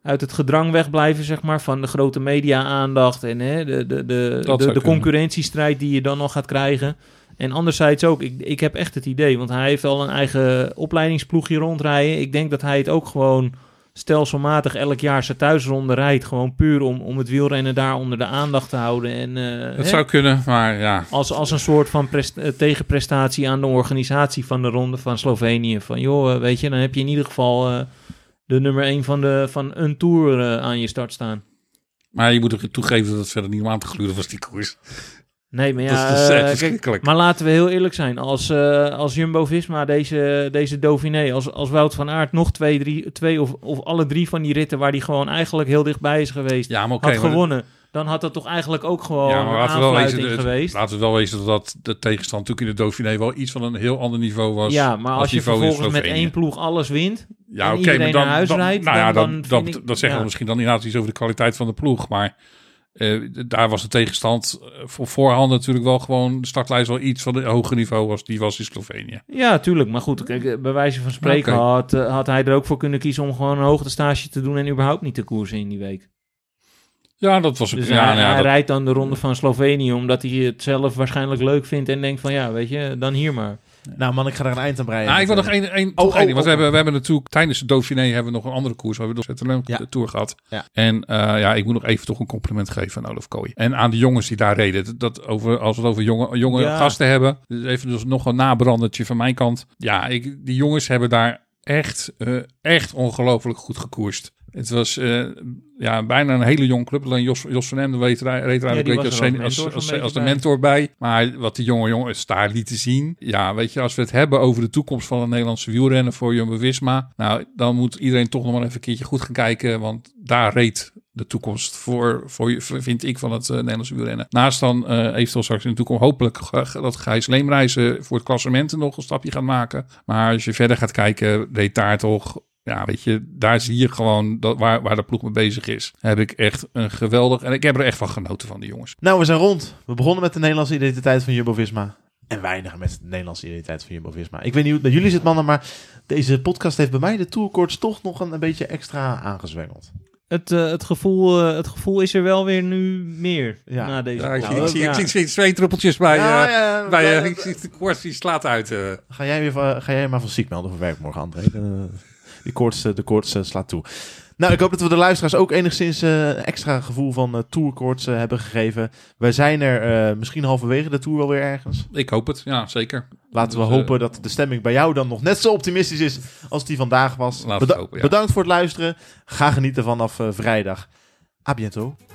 uit het gedrang wegblijven, zeg maar, van de grote media-aandacht en hè, de, de, de, de, concurrentiestrijd die je dan nog gaat krijgen. En anderzijds ook, ik, ik heb echt het idee, want hij heeft al een eigen opleidingsploegje rondrijden. Ik denk dat hij het ook gewoon stelselmatig elk jaar zijn thuisronde rijdt. Gewoon puur om, om het wielrennen daar onder de aandacht te houden. En, eh,
Dat
hè,
zou kunnen, maar ja.
als, als een soort van eh, tegenprestatie aan de organisatie van de ronde van Slovenië. Van joh, eh, weet je, dan heb je in ieder geval de nummer 1 van, de, van een tour eh, aan je start staan.
Maar je moet ook toegeven dat het verder niet om aan te gluren was, die koers.
Nee, maar
Dat
ja,
is dus
eh,
echt
kijk, maar laten we heel eerlijk zijn. Als, eh, als Jumbo-Visma deze, deze Dauphiné, als, als Wout van Aert nog twee, drie, twee of, of alle drie van die ritten... waar die gewoon eigenlijk heel dichtbij is geweest,
Ja, maar oké.
had
maar-
gewonnen... dan had dat toch eigenlijk ook gewoon
Ja, maar
een
laten wezen, het-
geweest.
laten we wel wezen dat, dat de tegenstand natuurlijk in de Dauphiné wel iets van een heel ander niveau was.
Ja, maar als je
niveau in
vervolgens met één ploeg alles wint...
Ja,
en
maar dan,
naar huis
dan,
rijdt,
nou ja,
dan-
dat,
ik-
dat zeggen
ja.
we misschien dan inderdaad iets over de kwaliteit van de ploeg. Maar eh, daar was de tegenstand eh, voor voorhand natuurlijk wel gewoon de startlijst wel iets van een hoger niveau was. Die was in Slovenië.
Ja, tuurlijk. Maar goed, kijk, eh, bij wijze van spreken had, had hij er ook voor kunnen kiezen om gewoon een hoogtestage te doen en überhaupt niet te koersen in die week.
Ja, dat was ook.
Dus
ja,
hij,
nou ja,
hij
dat-
rijdt dan de ronde van Slovenië omdat hij het zelf waarschijnlijk leuk vindt en denkt van ja, weet je, dan hier maar.
Nou man, ik ga er een eind aan breien.
Nou, ik wil nog één, één
oh, oh,
want we,
oh.
hebben, we hebben natuurlijk tijdens de Dauphiné hebben we nog een andere koers. We hebben de Zetterlem
Ja.
de Tour gehad.
Ja.
En eh, ja, ik moet nog even toch een compliment geven aan Olaf Kooi. En aan de jongens die daar reden. Dat, over, als we het over jonge, jonge
Ja.
gasten hebben. Dus even dus nog een nabrandertje van mijn kant. Ja, ik, die jongens hebben daar echt, eh, echt ongelooflijk goed gekoerst. Het was eh, ja, bijna een hele jonge club. Alleen Jos, Jos van Emden weet, reed er
was
als, als, als, als de mentor bij. Maar wat die jonge jongens daar lieten zien. Ja, weet je, als we het hebben over de toekomst van het Nederlandse wielrennen voor Jumbo-Visma. Nou, dan moet iedereen toch nog maar even een keertje goed gaan kijken. Want daar reed de toekomst voor, voor vind ik, van het eh, Nederlandse wielrennen. Naast dan eh eventueel straks in de toekomst hopelijk dat Gijs Leemreizen voor het klassement nog een stapje gaat maken. Maar als je verder gaat kijken, reed daar toch... Ja, weet je, daar zie je gewoon dat waar, waar de ploeg mee bezig is. Heb ik echt een geweldig... En ik heb er echt van genoten van die jongens.
Nou, we zijn rond. We begonnen met de Nederlandse identiteit van Jumbo-Visma. En weinig met de Nederlandse identiteit van Jumbo-Visma. Ik weet niet hoe het met jullie zit, mannen, maar deze podcast heeft bij mij de tourkoorts toch nog een, een beetje extra aangezwengeld.
Het, eh, het, gevoel, eh, het gevoel is er wel weer nu meer
Ja.
na deze
Ja, ik,
Nou,
zie, ik, zie, ik, twee druppeltjes bij...
Ja,
eh,
ja,
bij ik zie de koorts die slaat uit.
Ga jij, weer, ga jij maar van ziek melden voor werk morgen, André? De, die koorts, de koorts slaat toe. Nou, ik hoop dat we de luisteraars ook enigszins een extra gevoel van eh tourkoorts eh, hebben gegeven. Wij zijn er misschien halverwege de tour wel weer ergens.
Ik hoop het, ja, zeker.
Laten we
Dus,
hopen dat de stemming bij jou dan nog net zo optimistisch is als die vandaag was.
Laten we
Beda-
hopen, ja.
Bedankt voor het luisteren. Ga genieten vanaf vrijdag. A bientôt.